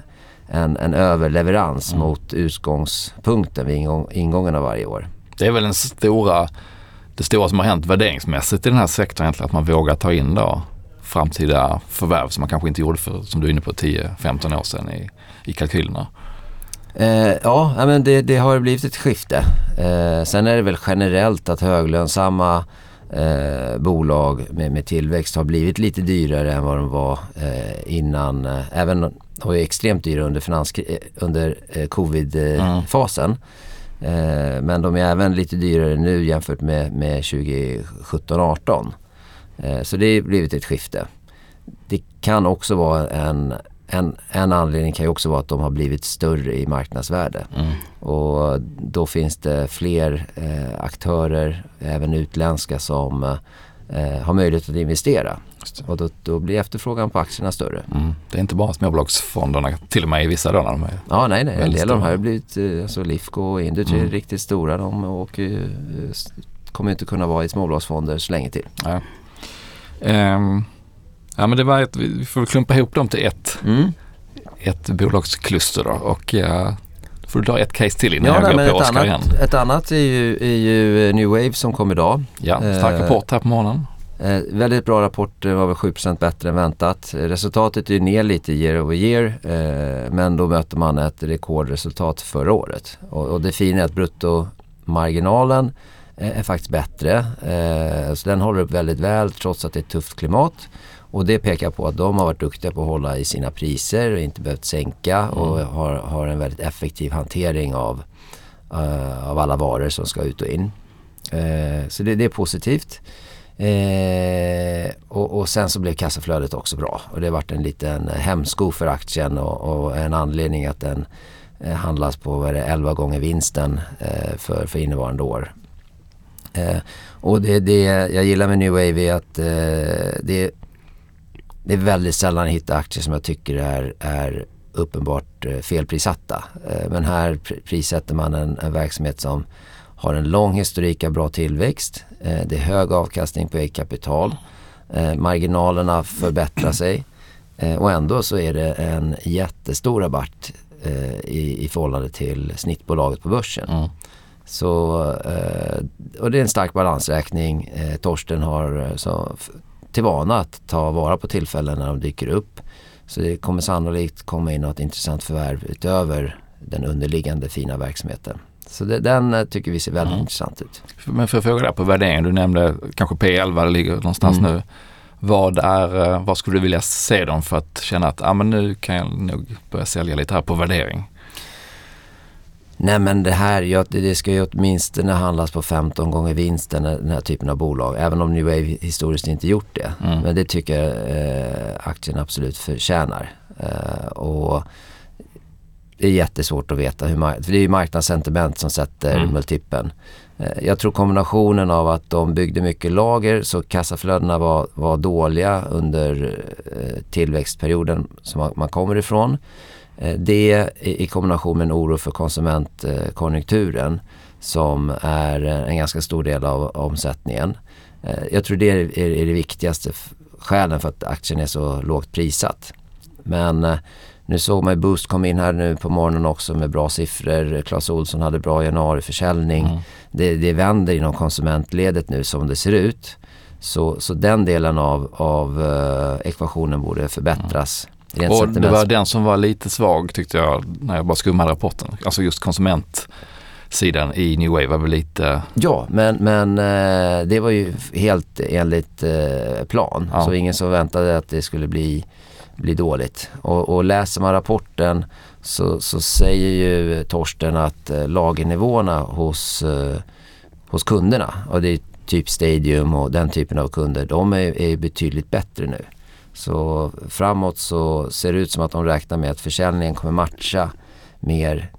[SPEAKER 3] en, en överleverans mm. mot utgångspunkten vid ingång, ingången av varje år.
[SPEAKER 1] Det är väl den stora det stora som har hänt värderingsmässigt i den här sektorn egentligen att man vågar ta in då framtida förvärv som man kanske inte gjorde för, som du är inne på, 10-15 år sedan i, i kalkylerna.
[SPEAKER 3] Eh, ja, men det, det, har blivit ett skifte. Eh, sen är det väl generellt att höglönsamma eh, bolag med, med, tillväxt har blivit lite dyrare än vad de var eh, innan. Eh, även de var extremt dyra under, finans, eh, under eh, covid-fasen. Mm. Eh, men de är även lite dyrare nu jämfört med, med 2017-18. Eh, så det har blivit ett skifte. Det kan också vara en, en, en anledning kan ju också vara att de har blivit större i marknadsvärde. Mm. Och då finns det fler eh, aktörer, även utländska, som eh, har möjlighet att investera. Och då, då, blir efterfrågan på aktierna större.
[SPEAKER 1] Mm. Det är inte bara småbolagsfonderna, till och med i vissa då när de är
[SPEAKER 3] Ja, nej, nej. En del av de här har blivit, eh, alltså Lifco och Industri mm. är riktigt stora. De och, uh, kommer inte kunna vara i småbolagsfonder så länge till.
[SPEAKER 1] Ja. Um, ja men det var ett, vi får klumpa ihop dem till ett, mm. ett bolagskluster då och då får du dra ett case till innan ja, jag går på Oskar igen.
[SPEAKER 3] Ett annat är ju, är ju New Wave som kom idag.
[SPEAKER 1] Ja, stark rapport här på morgonen.
[SPEAKER 3] Eh, väldigt bra rapport, var väl 7% bättre än väntat. Resultatet är ner lite year over year eh, men då möter man ett rekordresultat förra året. Och, och det fina är att bruttomarginalen är faktiskt bättre. Eh, så den håller upp väldigt väl trots att det är ett tufft klimat. Och det pekar på att de har varit duktiga på att hålla i sina priser och inte behövt sänka mm. och har, har en väldigt effektiv hantering av, uh, av alla varor som ska ut och in. Uh, så det, det, är positivt. Eh, och, och, sen så blev kassaflödet också bra och det har varit en liten hämsko för aktien och, och en anledning att den handlas på vad det, 11 gånger vinsten för, för innevarande år. Och det, det jag gillar med New Wave är att det, det är väldigt sällan jag hittar aktier som jag tycker är, är uppenbart eh, felprissatta. men här prissätter man en, en verksamhet som har en lång historik av bra tillväxt. Eh, det är hög avkastning på eget kapital. Eh, marginalerna förbättrar sig. Eh, och ändå så är det en jättestor rabatt i, i förhållande till snittbolaget på börsen. Mm. Så, och det är en stark balansräkning. Torsten har till vana att ta vara på tillfällen när de dyker upp. Så det kommer sannolikt komma in något intressant förvärv utöver den underliggande fina verksamheten. Så det, den eh, tycker vi ser väldigt
[SPEAKER 1] Mm.
[SPEAKER 3] intressant ut.
[SPEAKER 1] Men för att fråga där på värderingen, du nämnde kanske P11 det ligger någonstans
[SPEAKER 3] Mm.
[SPEAKER 1] nu. Vad, är, eh, vad skulle du vilja se dem för att känna att ah, men nu kan jag nog börja sälja lite här på värdering?
[SPEAKER 3] Nej men det här, det, ska ju åtminstone handlas på 15 gånger vinsten den här typen av bolag. Även om New Wave historiskt inte gjort det.
[SPEAKER 1] Mm.
[SPEAKER 3] Men det tycker jag eh, aktien absolut förtjänar. Eh, och det är jättesvårt att veta hur för det är ju marknadssentiment som sätter
[SPEAKER 1] Mm.
[SPEAKER 3] multipeln. Eh, jag tror kombinationen av att de byggde mycket lager så kassaflödena var, var dåliga under tillväxtperioden som man kommer ifrån. Eh, det i, kombination med en oro för konsumentkonjunkturen som är en ganska stor del av omsättningen. Eh, jag tror det är, det viktigaste skälen för att aktien är så lågt prissatt. Men eh, nu såg man ju Boost kom in här nu på morgonen också med bra siffror. Clas Ohlson hade bra januariförsäljning.
[SPEAKER 1] Mm.
[SPEAKER 3] Det, det vänder inom konsumentledet nu som det ser ut. Så, så den delen av, av eh, ekvationen borde förbättras. Rent
[SPEAKER 1] Och det var den som var lite svag tyckte jag när jag bara skummade rapporten. Alltså just konsumentsidan i New Wave var väl lite,
[SPEAKER 3] Ja, men, men eh, det var ju helt enligt eh, plan.
[SPEAKER 1] Ja.
[SPEAKER 3] Så ingen som väntade att det skulle bli, bli dåligt. Och, och läser man rapporten så, så säger ju Torsten att eh, lagernivåerna hos, hos kunderna, och det är typ Stadium och den typen av kunder, de är, är betydligt bättre nu. Så framåt så ser det ut som att de räknar med att försäljningen kommer matcha mer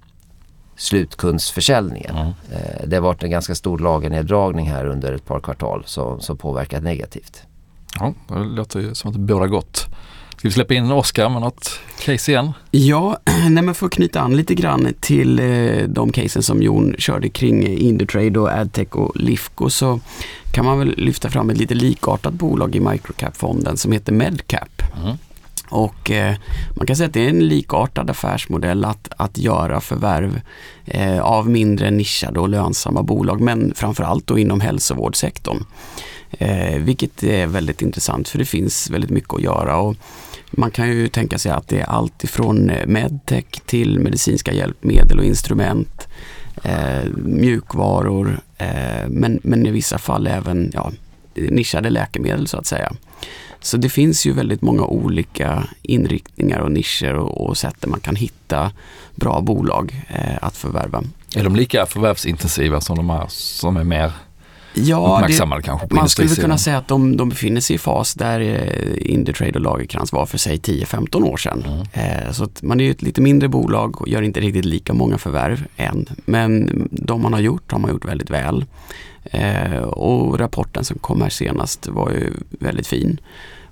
[SPEAKER 3] slutkundsförsäljningen.
[SPEAKER 1] Mm.
[SPEAKER 3] Eh, Det har varit en ganska stor lagerneddragning här under ett par kvartal som, som påverkat negativt.
[SPEAKER 1] ja det låter ju som att det båda gott. Ska vi släppa in Oskar med något case igen?
[SPEAKER 2] Ja, <clears throat> nej men för att knyta an lite grann till eh, de casen som Jon körde kring Indutrade och Adtech och Lifco så kan man väl lyfta fram ett lite likartat bolag i microcap-fonden som heter Medcap.
[SPEAKER 1] Mm.
[SPEAKER 2] Och eh, man kan säga att det är en likartad affärsmodell att, att göra förvärv eh, av mindre nischade och lönsamma bolag men framförallt då inom hälsovårdssektorn. Eh, vilket är väldigt intressant för det finns väldigt mycket att göra. Och man kan ju tänka sig att det är allt ifrån eh, medtech till medicinska hjälpmedel och instrument, eh, mjukvaror, eh, men, men i vissa fall även ja, nischade läkemedel så att säga. Så det finns ju väldigt många olika inriktningar och nischer och, och sätt där man kan hitta bra bolag eh, att förvärva.
[SPEAKER 1] Är de lika förvärvsintensiva som de här som är mer
[SPEAKER 2] Ja, det,
[SPEAKER 1] kanske
[SPEAKER 2] man skulle kunna säga att de, de befinner sig i fas där eh, Indutrade och Lagerkrans var för sig 10-15 år sedan.
[SPEAKER 1] Mm.
[SPEAKER 2] Eh, så man är ett lite mindre bolag och gör inte riktigt lika många förvärv än. Men de man har gjort har man gjort väldigt väl. Eh, och rapporten som kom här senast var ju väldigt fin.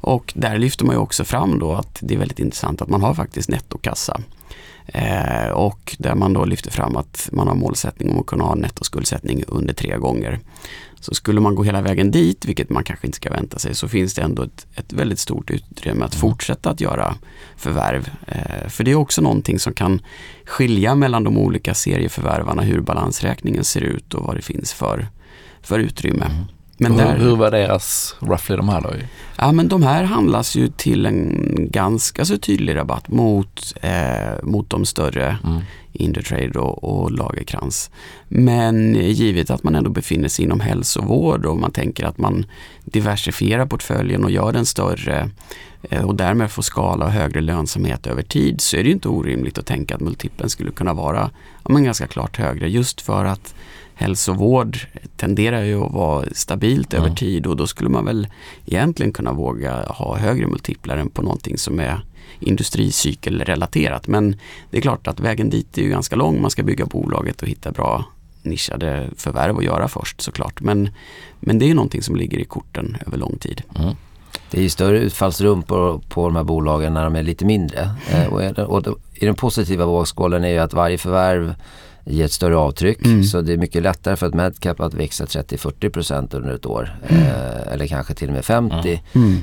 [SPEAKER 2] Och där lyfter man ju också fram då att det är väldigt intressant att man har faktiskt nettokassa. Eh, och där man då lyfter fram att man har målsättning om att kunna ha nettoskuldsättning under tre gånger. Så skulle man gå hela vägen dit, vilket man kanske inte ska vänta sig, så finns det ändå ett, ett väldigt stort utrymme att fortsätta att göra förvärv. Eh, för det är också någonting som kan skilja mellan de olika serieförvärvarna, hur balansräkningen ser ut och vad det finns för, för utrymme. Men
[SPEAKER 1] hur,
[SPEAKER 2] där,
[SPEAKER 1] hur värderas roughly de här då?
[SPEAKER 2] Ja men de här handlas ju till en ganska så tydlig rabatt mot, eh, mot de större
[SPEAKER 1] Mm.
[SPEAKER 2] Indutrade och, och Lagerkrans. Men givet att man ändå befinner sig inom hälsovård och man tänker att man diversifierar portföljen och gör den större eh, och därmed får skala och högre lönsamhet över tid så är det inte orimligt att tänka att multipeln skulle kunna vara ja, men ganska klart högre just för att hälsovård tenderar ju att vara stabilt över
[SPEAKER 1] Mm.
[SPEAKER 2] tid och då skulle man väl egentligen kunna våga ha högre multiplar än på någonting som är industricykelrelaterat. Men det är klart att vägen dit är ju ganska lång. Man ska bygga bolaget och hitta bra nischade förvärv att göra först såklart. Men, men det är någonting som ligger i korten över lång tid.
[SPEAKER 1] Mm.
[SPEAKER 3] Det är ju större utfallsrum på, på de här bolagen när de är lite mindre. Eh, och, och då- I den positiva vågskålen är ju att varje förvärv ger ett större avtryck.
[SPEAKER 2] Mm.
[SPEAKER 3] Så det är mycket lättare för ett medcap att växa 30-40% under ett år. Eh, eller kanske till och med 50%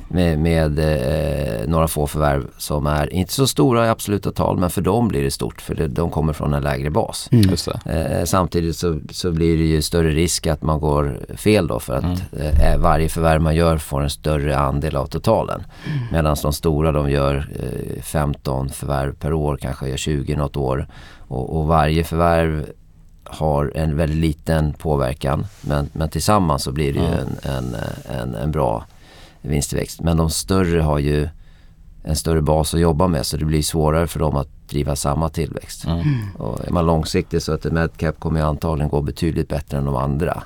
[SPEAKER 3] med, med eh, några få förvärv som är inte så stora i absoluta tal men för dem blir det stort för det, de kommer från en lägre bas.
[SPEAKER 2] Mm.
[SPEAKER 3] Eh, samtidigt så, så blir det ju större risk att man går fel då för att eh, varje förvärv man gör får en större andel av totalen. Medan de stora de gör eh, 15 förvärv per år, kanske gör 20 något år. Och, och varje förvärv har en väldigt liten påverkan men, men tillsammans så blir det ju en, en, en, en bra vinsttillväxt. Men de större har ju en större bas att jobba med så det blir svårare för dem att driva samma tillväxt.
[SPEAKER 1] Mm.
[SPEAKER 3] Och är man långsiktig så att medcap kommer ju antagligen gå betydligt bättre än de andra.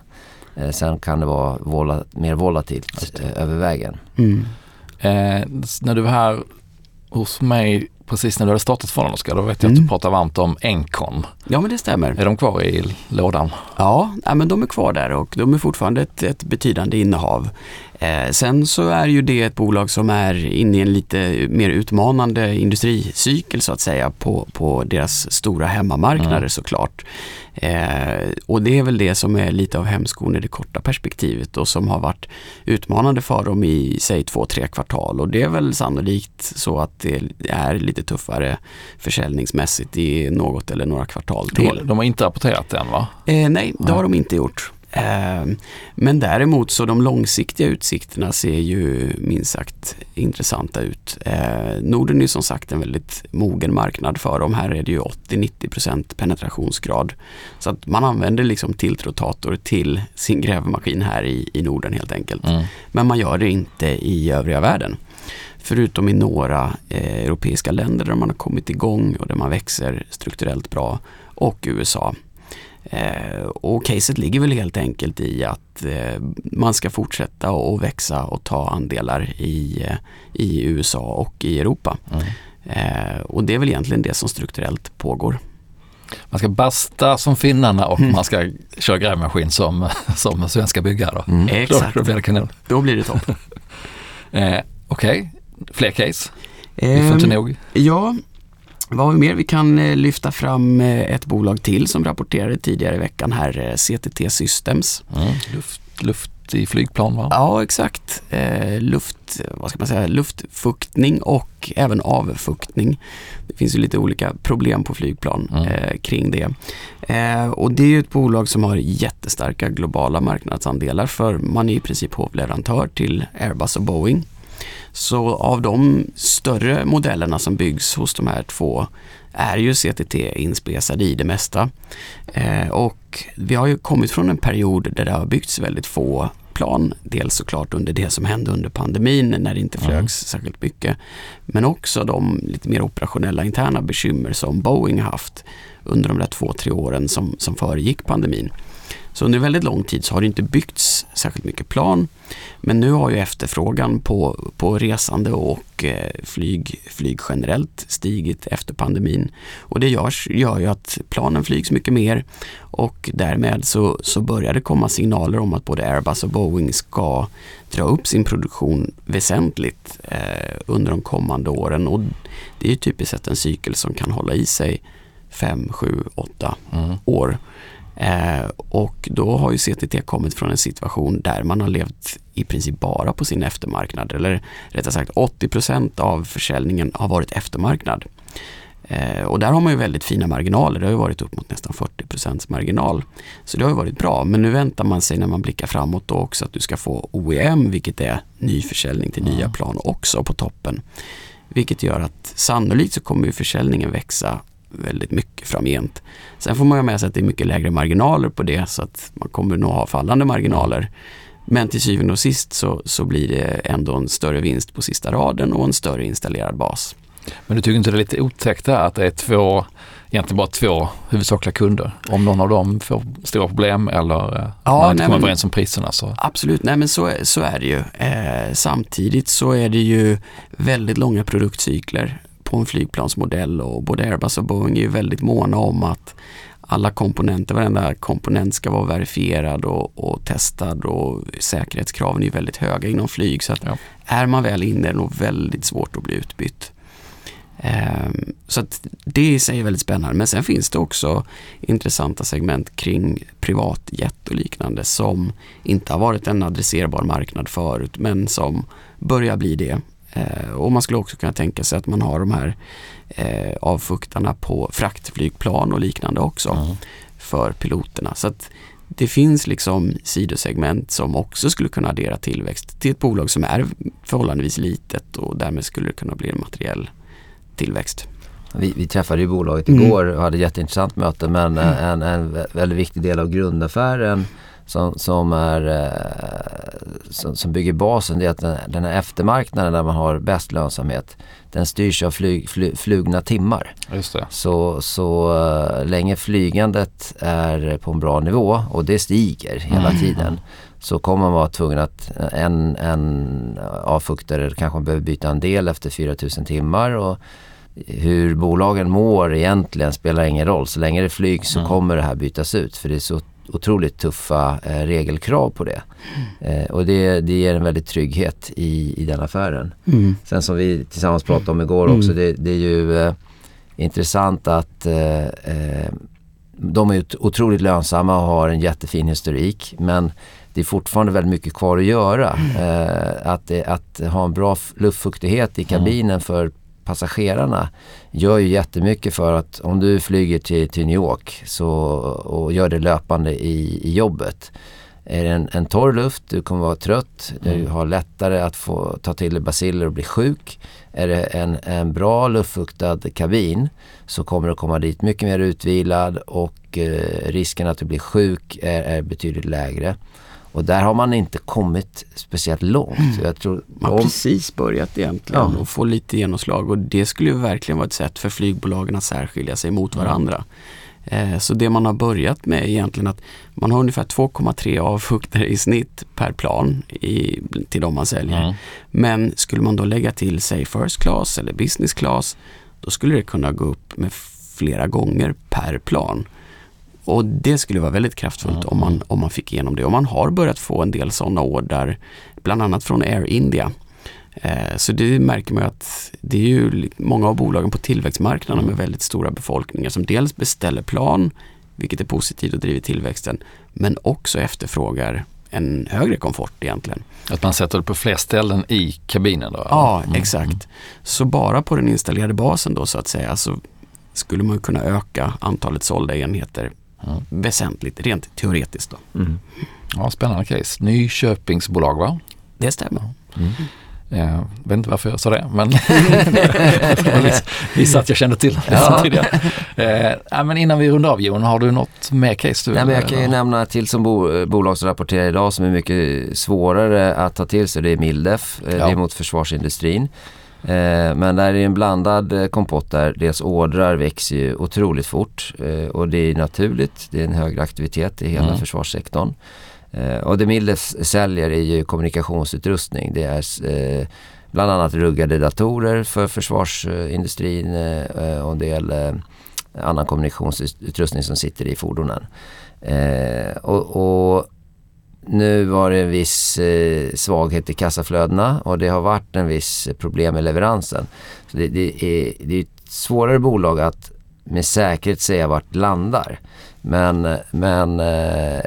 [SPEAKER 3] Eh, sen kan det vara vola, mer volatilt eh, över vägen.
[SPEAKER 2] Mm.
[SPEAKER 1] Eh, när du var här hos mig precis när du hade startat fonden Oskar, då vet jag att
[SPEAKER 2] Mm.
[SPEAKER 1] du pratar varmt om Encon.
[SPEAKER 2] Ja men det stämmer.
[SPEAKER 1] Är de kvar i lådan?
[SPEAKER 2] Ja, nej, men de är kvar där och de är fortfarande ett, ett betydande innehav. Eh, sen så är ju det ett bolag som är inne i en lite mer utmanande industricykel så att säga på, på deras stora hemmamarknader
[SPEAKER 1] Mm.
[SPEAKER 2] såklart. Eh, och det är väl det som är lite av hämskon i det korta perspektivet och som har varit utmanande för dem i säg två, tre kvartal och det är väl sannolikt så att det är lite tuffare försäljningsmässigt i något eller några kvartal
[SPEAKER 1] De,
[SPEAKER 2] till.
[SPEAKER 1] de har inte rapporterat än va?
[SPEAKER 2] Eh, nej, det har de inte gjort. Eh, men däremot så de långsiktiga utsikterna ser ju minst sagt intressanta ut. Eh, Norden är som sagt en väldigt mogen marknad för dem. Här är det ju 80-90% penetrationsgrad. Så att man använder liksom tiltrotator till sin grävmaskin här i, i Norden helt enkelt.
[SPEAKER 1] Mm.
[SPEAKER 2] Men man gör det inte i övriga världen. Förutom i några eh, europeiska länder där man har kommit igång och där man växer strukturellt bra och USA. Eh, och caset ligger väl helt enkelt i att eh, man ska fortsätta att växa och ta andelar i, eh, i USA och i Europa.
[SPEAKER 1] Mm.
[SPEAKER 2] Eh, och det är väl egentligen det som strukturellt pågår.
[SPEAKER 1] Man ska basta som finnarna och
[SPEAKER 2] Mm.
[SPEAKER 1] man ska köra grävmaskin som, som svenska byggare. Då. Då,
[SPEAKER 2] Exakt,
[SPEAKER 1] då blir det kanon.
[SPEAKER 2] då blir det topp. <laughs>
[SPEAKER 1] Eh, Okej, fler case? Vi får inte nog.
[SPEAKER 2] Ja, vad har vi mer? Vi kan eh, lyfta fram eh, ett bolag till som rapporterade tidigare i veckan här, eh, CTT Systems.
[SPEAKER 1] Mm. Luft, luft i flygplan va?
[SPEAKER 2] Ja, exakt. Eh, luft, vad ska man säga, luftfuktning och även avfuktning. Det finns ju lite olika problem på flygplan
[SPEAKER 1] Mm.
[SPEAKER 2] eh, kring det. Eh, och det är ju ett bolag som har jättestarka globala marknadsandelar för man är i princip hovleverantör till Airbus och Boeing. Så av de större modellerna som byggs hos de här två är ju CTT inspesade i det mesta. Eh, och vi har ju kommit från en period där det har byggts väldigt få plan. Dels såklart under det som hände under pandemin när det inte
[SPEAKER 1] Mm.
[SPEAKER 2] flögs särskilt mycket. Men också de lite mer operationella interna bekymmer som Boeing haft under de där två, tre åren som, som föregick pandemin. Så under väldigt lång tid så har det inte byggts särskilt mycket plan. Men nu har ju efterfrågan på, på resande och eh, flyg, flyg generellt stigit efter pandemin. Och det görs, gör ju att planen flygs mycket mer och därmed så, så börjar det komma signaler om att både Airbus och Boeing ska dra upp sin produktion väsentligt eh, under de kommande åren. Och det är ju typiskt sett en cykel som kan hålla i sig 5, 7, 8
[SPEAKER 1] Mm.
[SPEAKER 2] år. Eh, och då har ju CTT kommit från en situation där man har levt i princip bara på sin eftermarknad. Eller rättare sagt 80% av försäljningen har varit eftermarknad. Eh, och där har man ju väldigt fina marginaler. Det har ju varit upp mot nästan 40% marginal. Så det har ju varit bra. Men nu väntar man sig när man blickar framåt då också att du ska få OEM, vilket är ny försäljning till nya plan också på toppen. Vilket gör att sannolikt så kommer ju försäljningen växa väldigt mycket framgent. Sen får man ju med sig att det är mycket lägre marginaler på det så att man kommer nog ha fallande marginaler. Men till syvende och sist så, så blir det ändå en större vinst på sista raden och en större installerad bas.
[SPEAKER 1] Men du tycker inte det är lite otäckt där att det är två, egentligen bara två huvudsakliga kunder? Om någon av dem får stora problem eller eh,
[SPEAKER 2] Ja,
[SPEAKER 1] man inte kommer överens om priserna så
[SPEAKER 2] Absolut, nej men så, så är det ju. Eh, samtidigt så är det ju väldigt långa produktcykler på en flygplansmodell och både Airbus och Boeing är väldigt måna om att alla komponenter, varenda komponent ska vara verifierad och, och testad och säkerhetskraven är väldigt höga inom flyg så att
[SPEAKER 1] Ja.
[SPEAKER 2] är man väl inne är det nog väldigt svårt att bli utbytt. Ehm, så att det i sig är väldigt spännande. Men sen finns det också intressanta segment kring privatjet och liknande som inte har varit en adresserbar marknad förut men som börjar bli det. Eh, och man skulle också kunna tänka sig att man har de här eh, avfuktarna på fraktflygplan och liknande också
[SPEAKER 1] Mm.
[SPEAKER 2] för piloterna. Så att det finns liksom sidosegment som också skulle kunna addera tillväxt till ett bolag som är förhållandevis litet och därmed skulle det kunna bli en materiell tillväxt.
[SPEAKER 3] Vi, vi träffade ju bolaget
[SPEAKER 2] Mm.
[SPEAKER 3] igår och hade ett jätteintressant möte men eh, en, en vä- väldigt viktig del av grundaffären som, som, är, eh, som, som bygger basen det är att den, den här eftermarknaden där man har bäst lönsamhet den styrs av flyg, fly, flugna timmar.
[SPEAKER 1] Just det.
[SPEAKER 3] Så, så eh, länge flygandet är på en bra nivå och det stiger hela tiden så kommer man vara tvungen att en, en avfuktare kanske behöver byta en del efter 4000 timmar och hur bolagen mår egentligen spelar ingen roll. Så länge det är flyg så kommer det här bytas ut för det är så otroligt tuffa eh, regelkrav på det. Eh, och det, det ger en väldigt trygghet i, i den affären.
[SPEAKER 2] Mm.
[SPEAKER 3] Sen som vi tillsammans pratade om igår också, det, det är ju eh, intressant att eh, eh, de är otroligt lönsamma och har en jättefin historik men det är fortfarande väldigt mycket kvar att göra. Eh, att, att ha en bra luftfuktighet i kabinen för passagerarna gör ju jättemycket för att om du flyger till, till New York så, och gör det löpande i, i jobbet är det en, en torr luft, du kommer vara trött, du har lättare att få ta till dig baciller och bli sjuk. Är det en, en bra luftfuktad kabin så kommer du komma dit mycket mer utvilad och eh, risken att du blir sjuk är, är betydligt lägre. Och där har man inte kommit speciellt långt. Jag tror,
[SPEAKER 2] Man har
[SPEAKER 3] om,
[SPEAKER 2] precis börjat egentligen
[SPEAKER 3] Ja.
[SPEAKER 2] och få lite genomslag och det skulle ju verkligen vara ett sätt för flygbolagen att särskilja sig mot varandra. Eh, Så det man har börjat med är egentligen att man har ungefär 2,3 avfuktare i snitt per plan i, till de man säljer.
[SPEAKER 1] Mm.
[SPEAKER 2] Men skulle man då lägga till säg first class eller business class då skulle det kunna gå upp med flera gånger per plan. Och det skulle vara väldigt kraftfullt om, man, om man fick igenom det. Och man har börjat få en del sådana order, bland annat från Air India. Eh, så det märker man ju att det är ju många av bolagen på tillväxtmarknaden med väldigt stora befolkningar som dels beställer plan, vilket är positivt och driver tillväxten, men också efterfrågar en högre komfort egentligen.
[SPEAKER 1] Att man sätter det på fler ställen i kabinen då?
[SPEAKER 2] Ja,
[SPEAKER 1] Mm.
[SPEAKER 2] exakt. Så bara på den installerade basen då så att säga så skulle man kunna öka antalet sålda enheter
[SPEAKER 1] Mm.
[SPEAKER 2] väsentligt, rent teoretiskt då.
[SPEAKER 3] mm.
[SPEAKER 1] Ja, spännande case. Nyköpingsbolag va?
[SPEAKER 2] Det stämmer.
[SPEAKER 1] Jag vet inte varför jag sa det, men <laughs> visste att jag kände till det
[SPEAKER 3] Ja.
[SPEAKER 1] tidigare. Eh, men innan vi rundar av Jon, har du något mer case? Du,
[SPEAKER 3] Nej, men jag kan ju
[SPEAKER 1] eller?
[SPEAKER 3] nämna till som bo, bolag som rapporterar idag som är mycket svårare att ta till sig. Det är Mildef, eh,
[SPEAKER 1] Ja.
[SPEAKER 3] det är mot försvarsindustrin. Eh, men där är det en blandad eh, kompott där. Deras ordrar växer ju otroligt fort eh, och det är naturligt. Det är en högre aktivitet i hela
[SPEAKER 1] Mm.
[SPEAKER 3] försvarssektorn. Eh, och det Mildef säljer är ju kommunikationsutrustning. Det är bland annat ruggade datorer för försvarsindustrin och en del annan kommunikationsutrustning som sitter i fordonen. Och, och nu var det en viss eh, svaghet i kassaflödena och det har varit en viss problem med leveransen. Så det, det, är, det är ett svårare bolag att med säkerhet säga vart det landar. Men, men eh,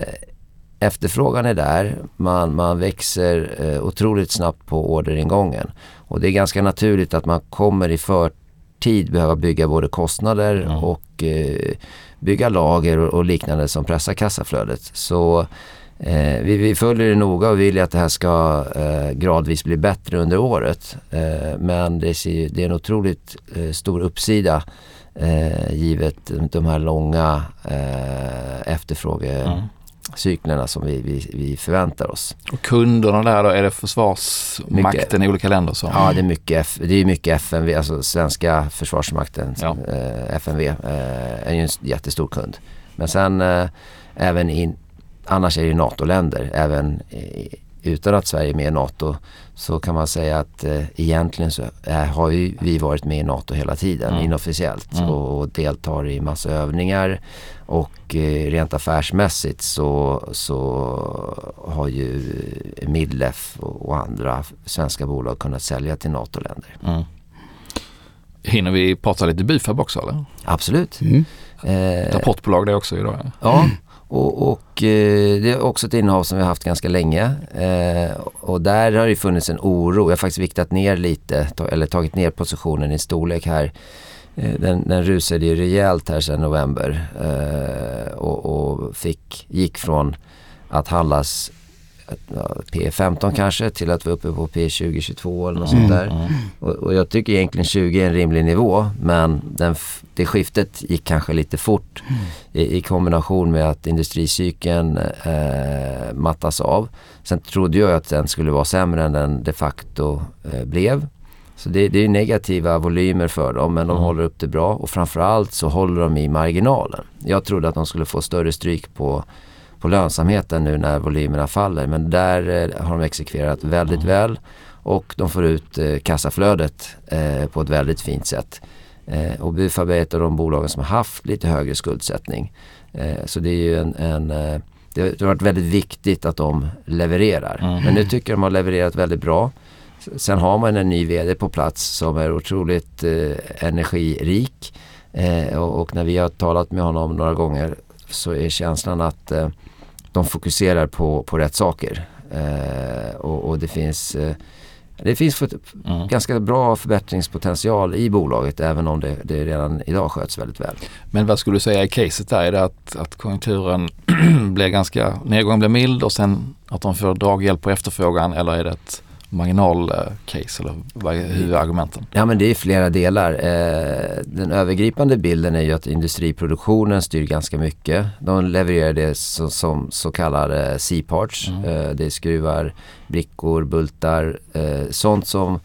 [SPEAKER 3] efterfrågan är där. Man, man växer eh, otroligt snabbt på orderingången. Och det är ganska naturligt att man kommer i förtid behöva bygga både kostnader
[SPEAKER 1] Mm.
[SPEAKER 3] och eh, bygga lager och, och liknande som pressar kassaflödet. Så eh, vi, vi följer det noga och vill att det här ska eh, gradvis bli bättre under året. Eh, men det, ser, det är en otroligt eh, stor uppsida eh, givet de här långa eh, efterfrågecyklerna som vi, vi, vi förväntar oss.
[SPEAKER 1] Och kunderna där då, är det försvarsmakten i olika länder som?
[SPEAKER 3] Ja, det är mycket, det är mycket FMV, alltså svenska försvarsmakten,
[SPEAKER 1] Ja.
[SPEAKER 3] eh, eh, är ju en jättestor kund. Men sen även in, annars är det ju NATO-länder, även i, utan att Sverige är med i NATO så kan man säga att eh, egentligen så är, har ju vi varit med i NATO hela tiden
[SPEAKER 1] Mm.
[SPEAKER 3] inofficiellt
[SPEAKER 1] Mm.
[SPEAKER 3] och, och deltar i massa övningar och eh, rent affärsmässigt så, så har ju Midlef och, och andra svenska bolag kunnat sälja till NATO-länder.
[SPEAKER 1] Mm. Hinner vi prata lite Bufab också eller?
[SPEAKER 3] Absolut.
[SPEAKER 2] Mm.
[SPEAKER 3] Eh,
[SPEAKER 1] Rapportbolag det också idag.
[SPEAKER 3] Ja, <clears throat> och, och eh, det är också ett innehav som vi har haft ganska länge. Eh, och där har det funnits en oro. Jag har faktiskt viktat ner lite, ta, eller tagit ner positionen i storlek här. Eh, den, den rusade ju rejält här sedan november eh, och, och fick, gick från att handlas ja, P15 kanske till att vara uppe på P20-22 eller något
[SPEAKER 1] Mm,
[SPEAKER 3] sånt där.
[SPEAKER 1] mm.
[SPEAKER 3] Och, och jag tycker egentligen 20 är en rimlig nivå men den, det skiftet gick kanske lite fort i, i kombination med att industricykeln eh, mattas av. Sen trodde jag att den skulle vara sämre än den de facto eh, blev. Så det, det är negativa volymer för dem men de
[SPEAKER 1] Mm.
[SPEAKER 3] håller upp det bra och framförallt så håller de i marginalen. Jag trodde att de skulle få större stryk på, på lönsamheten nu när volymerna faller men där eh, har de exekverat väldigt väl och de får ut eh, kassaflödet eh, på ett väldigt fint sätt. Eh, och Bufab är ett av de bolagen som har haft lite högre skuldsättning. Så det är ju en, en det har varit väldigt viktigt att de levererar.
[SPEAKER 1] Mm.
[SPEAKER 3] Men nu tycker jag de har levererat väldigt bra. Sen har man en ny VD på plats som är otroligt energirik. Och, och när vi har talat med honom några gånger så är känslan att de fokuserar på, på rätt saker. Eh, och, och det finns eh, det finns för,
[SPEAKER 1] Mm.
[SPEAKER 3] ganska bra förbättringspotential i bolaget även om det, det redan idag sköts väldigt väl.
[SPEAKER 1] Men vad skulle du säga i caset där? Är det att, att konjunkturen <clears throat> blir ganska, nedgången blir mild och sen att de får draghjälp på efterfrågan eller är det ett marginalcase eller vad är huvudargumenten?
[SPEAKER 3] Ja men det är flera delar. Eh, den övergripande bilden är ju att industriproduktionen styr ganska mycket. De levererar det som, som så kallade C-parts.
[SPEAKER 1] Mm.
[SPEAKER 3] Eh, det är skruvar, brickor, bultar, eh, sånt som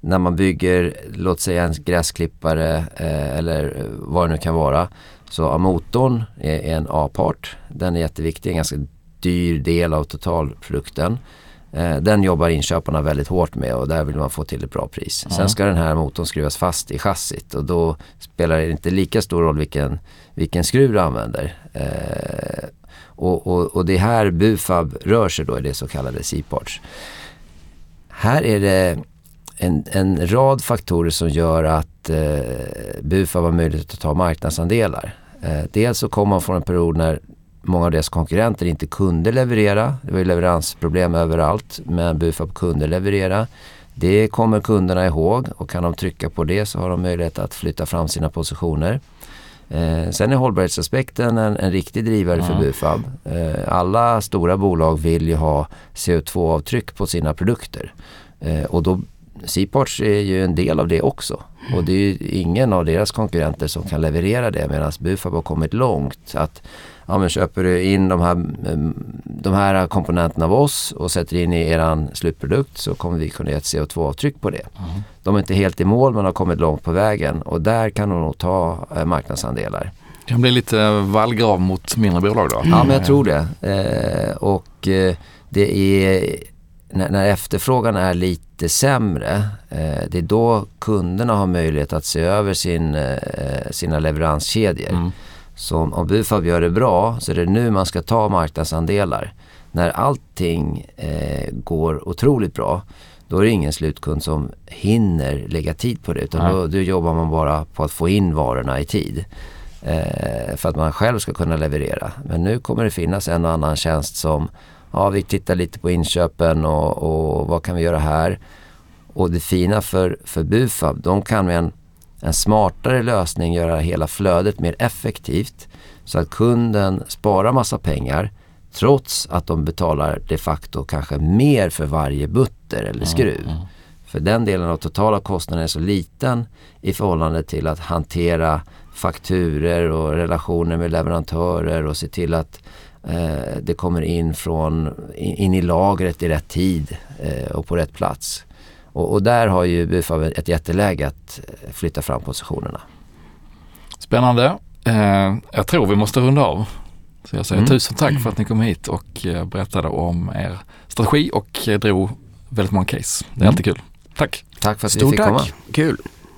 [SPEAKER 3] när man bygger, låt säga en gräsklippare eh, eller vad det nu kan vara. Så motorn är en A-part. Den är jätteviktig, en ganska dyr del av totalprodukten. Eh, den jobbar inköparna väldigt hårt med och där vill man få till ett bra pris.
[SPEAKER 1] Ja.
[SPEAKER 3] Sen ska den här motorn skruvas fast i chassit och då spelar det inte lika stor roll vilken, vilken skruv du använder. Eh, och, och, och det här Bufab rör sig då i det så kallade C-parts. Här är det en, en rad faktorer som gör att eh, Bufab har möjlighet att ta marknadsandelar. Eh, dels så kommer man från en period när många av deras konkurrenter inte kunde leverera. Det var ju leveransproblem överallt men Bufab kunde leverera. Det kommer kunderna ihåg och kan de trycka på det så har de möjlighet att flytta fram sina positioner. Eh, sen är hållbarhetsaspekten en, en riktig drivare för
[SPEAKER 1] Mm.
[SPEAKER 3] Bufab. Eh, alla stora bolag vill ju ha CO2-avtryck på sina produkter. Eh, och då C-parts är ju en del av det också. Och det är ju ingen av deras konkurrenter som kan leverera det medan Bufab har kommit långt. Att ja, men köper du in de här, mm, de här komponenterna av oss och sätter in i eran slutprodukt så kommer vi kunna ge ett CO2-avtryck på det.
[SPEAKER 1] Mm.
[SPEAKER 3] De är inte helt i mål men har kommit långt på vägen och där kan de nog ta eh, marknadsandelar.
[SPEAKER 1] Det kan bli lite vallgrav mot mindre bolag då?
[SPEAKER 3] Ja, men jag tror det. Eh, och eh, det är när, när efterfrågan är lite sämre, eh, det är då kunderna har möjlighet att se över sin, eh, sina leveranskedjor.
[SPEAKER 1] Mm.
[SPEAKER 3] Så om, Bufab gör det bra så är det nu man ska ta marknadsandelar. När allting eh, går otroligt bra, då är det ingen slutkund som hinner lägga tid på det. Utan
[SPEAKER 1] Nej.
[SPEAKER 3] då, då jobbar man bara på att få in varorna i tid. Eh, för att man själv ska kunna leverera. Men nu kommer det finnas en och annan tjänst som, ja vi tittar lite på inköpen och, och vad kan vi göra här. Och det fina för, för Bufab, de kan med en, en smartare lösning göra hela flödet mer effektivt. Så att kunden sparar massa pengar trots att de betalar de facto kanske mer för varje butter eller skruv.
[SPEAKER 1] Mm, mm.
[SPEAKER 3] För den delen av totala kostnaden är så liten i förhållande till att hantera fakturer och relationer med leverantörer och se till att eh, det kommer in, från, in, in i lagret i rätt tid eh, och på rätt plats. Och, och där har ju Bufab ett jätteläge att eh, flytta fram positionerna.
[SPEAKER 1] Spännande. Eh, jag tror vi måste runda av. Så jag säger
[SPEAKER 3] Mm.
[SPEAKER 1] tusen tack för att ni kom hit och eh, berättade om er strategi och eh, drog väldigt många case. Det är
[SPEAKER 3] Mm.
[SPEAKER 1] alltid kul. Tack!
[SPEAKER 3] Tack för att vi
[SPEAKER 2] Stort
[SPEAKER 3] fick komma.
[SPEAKER 2] tack, kul.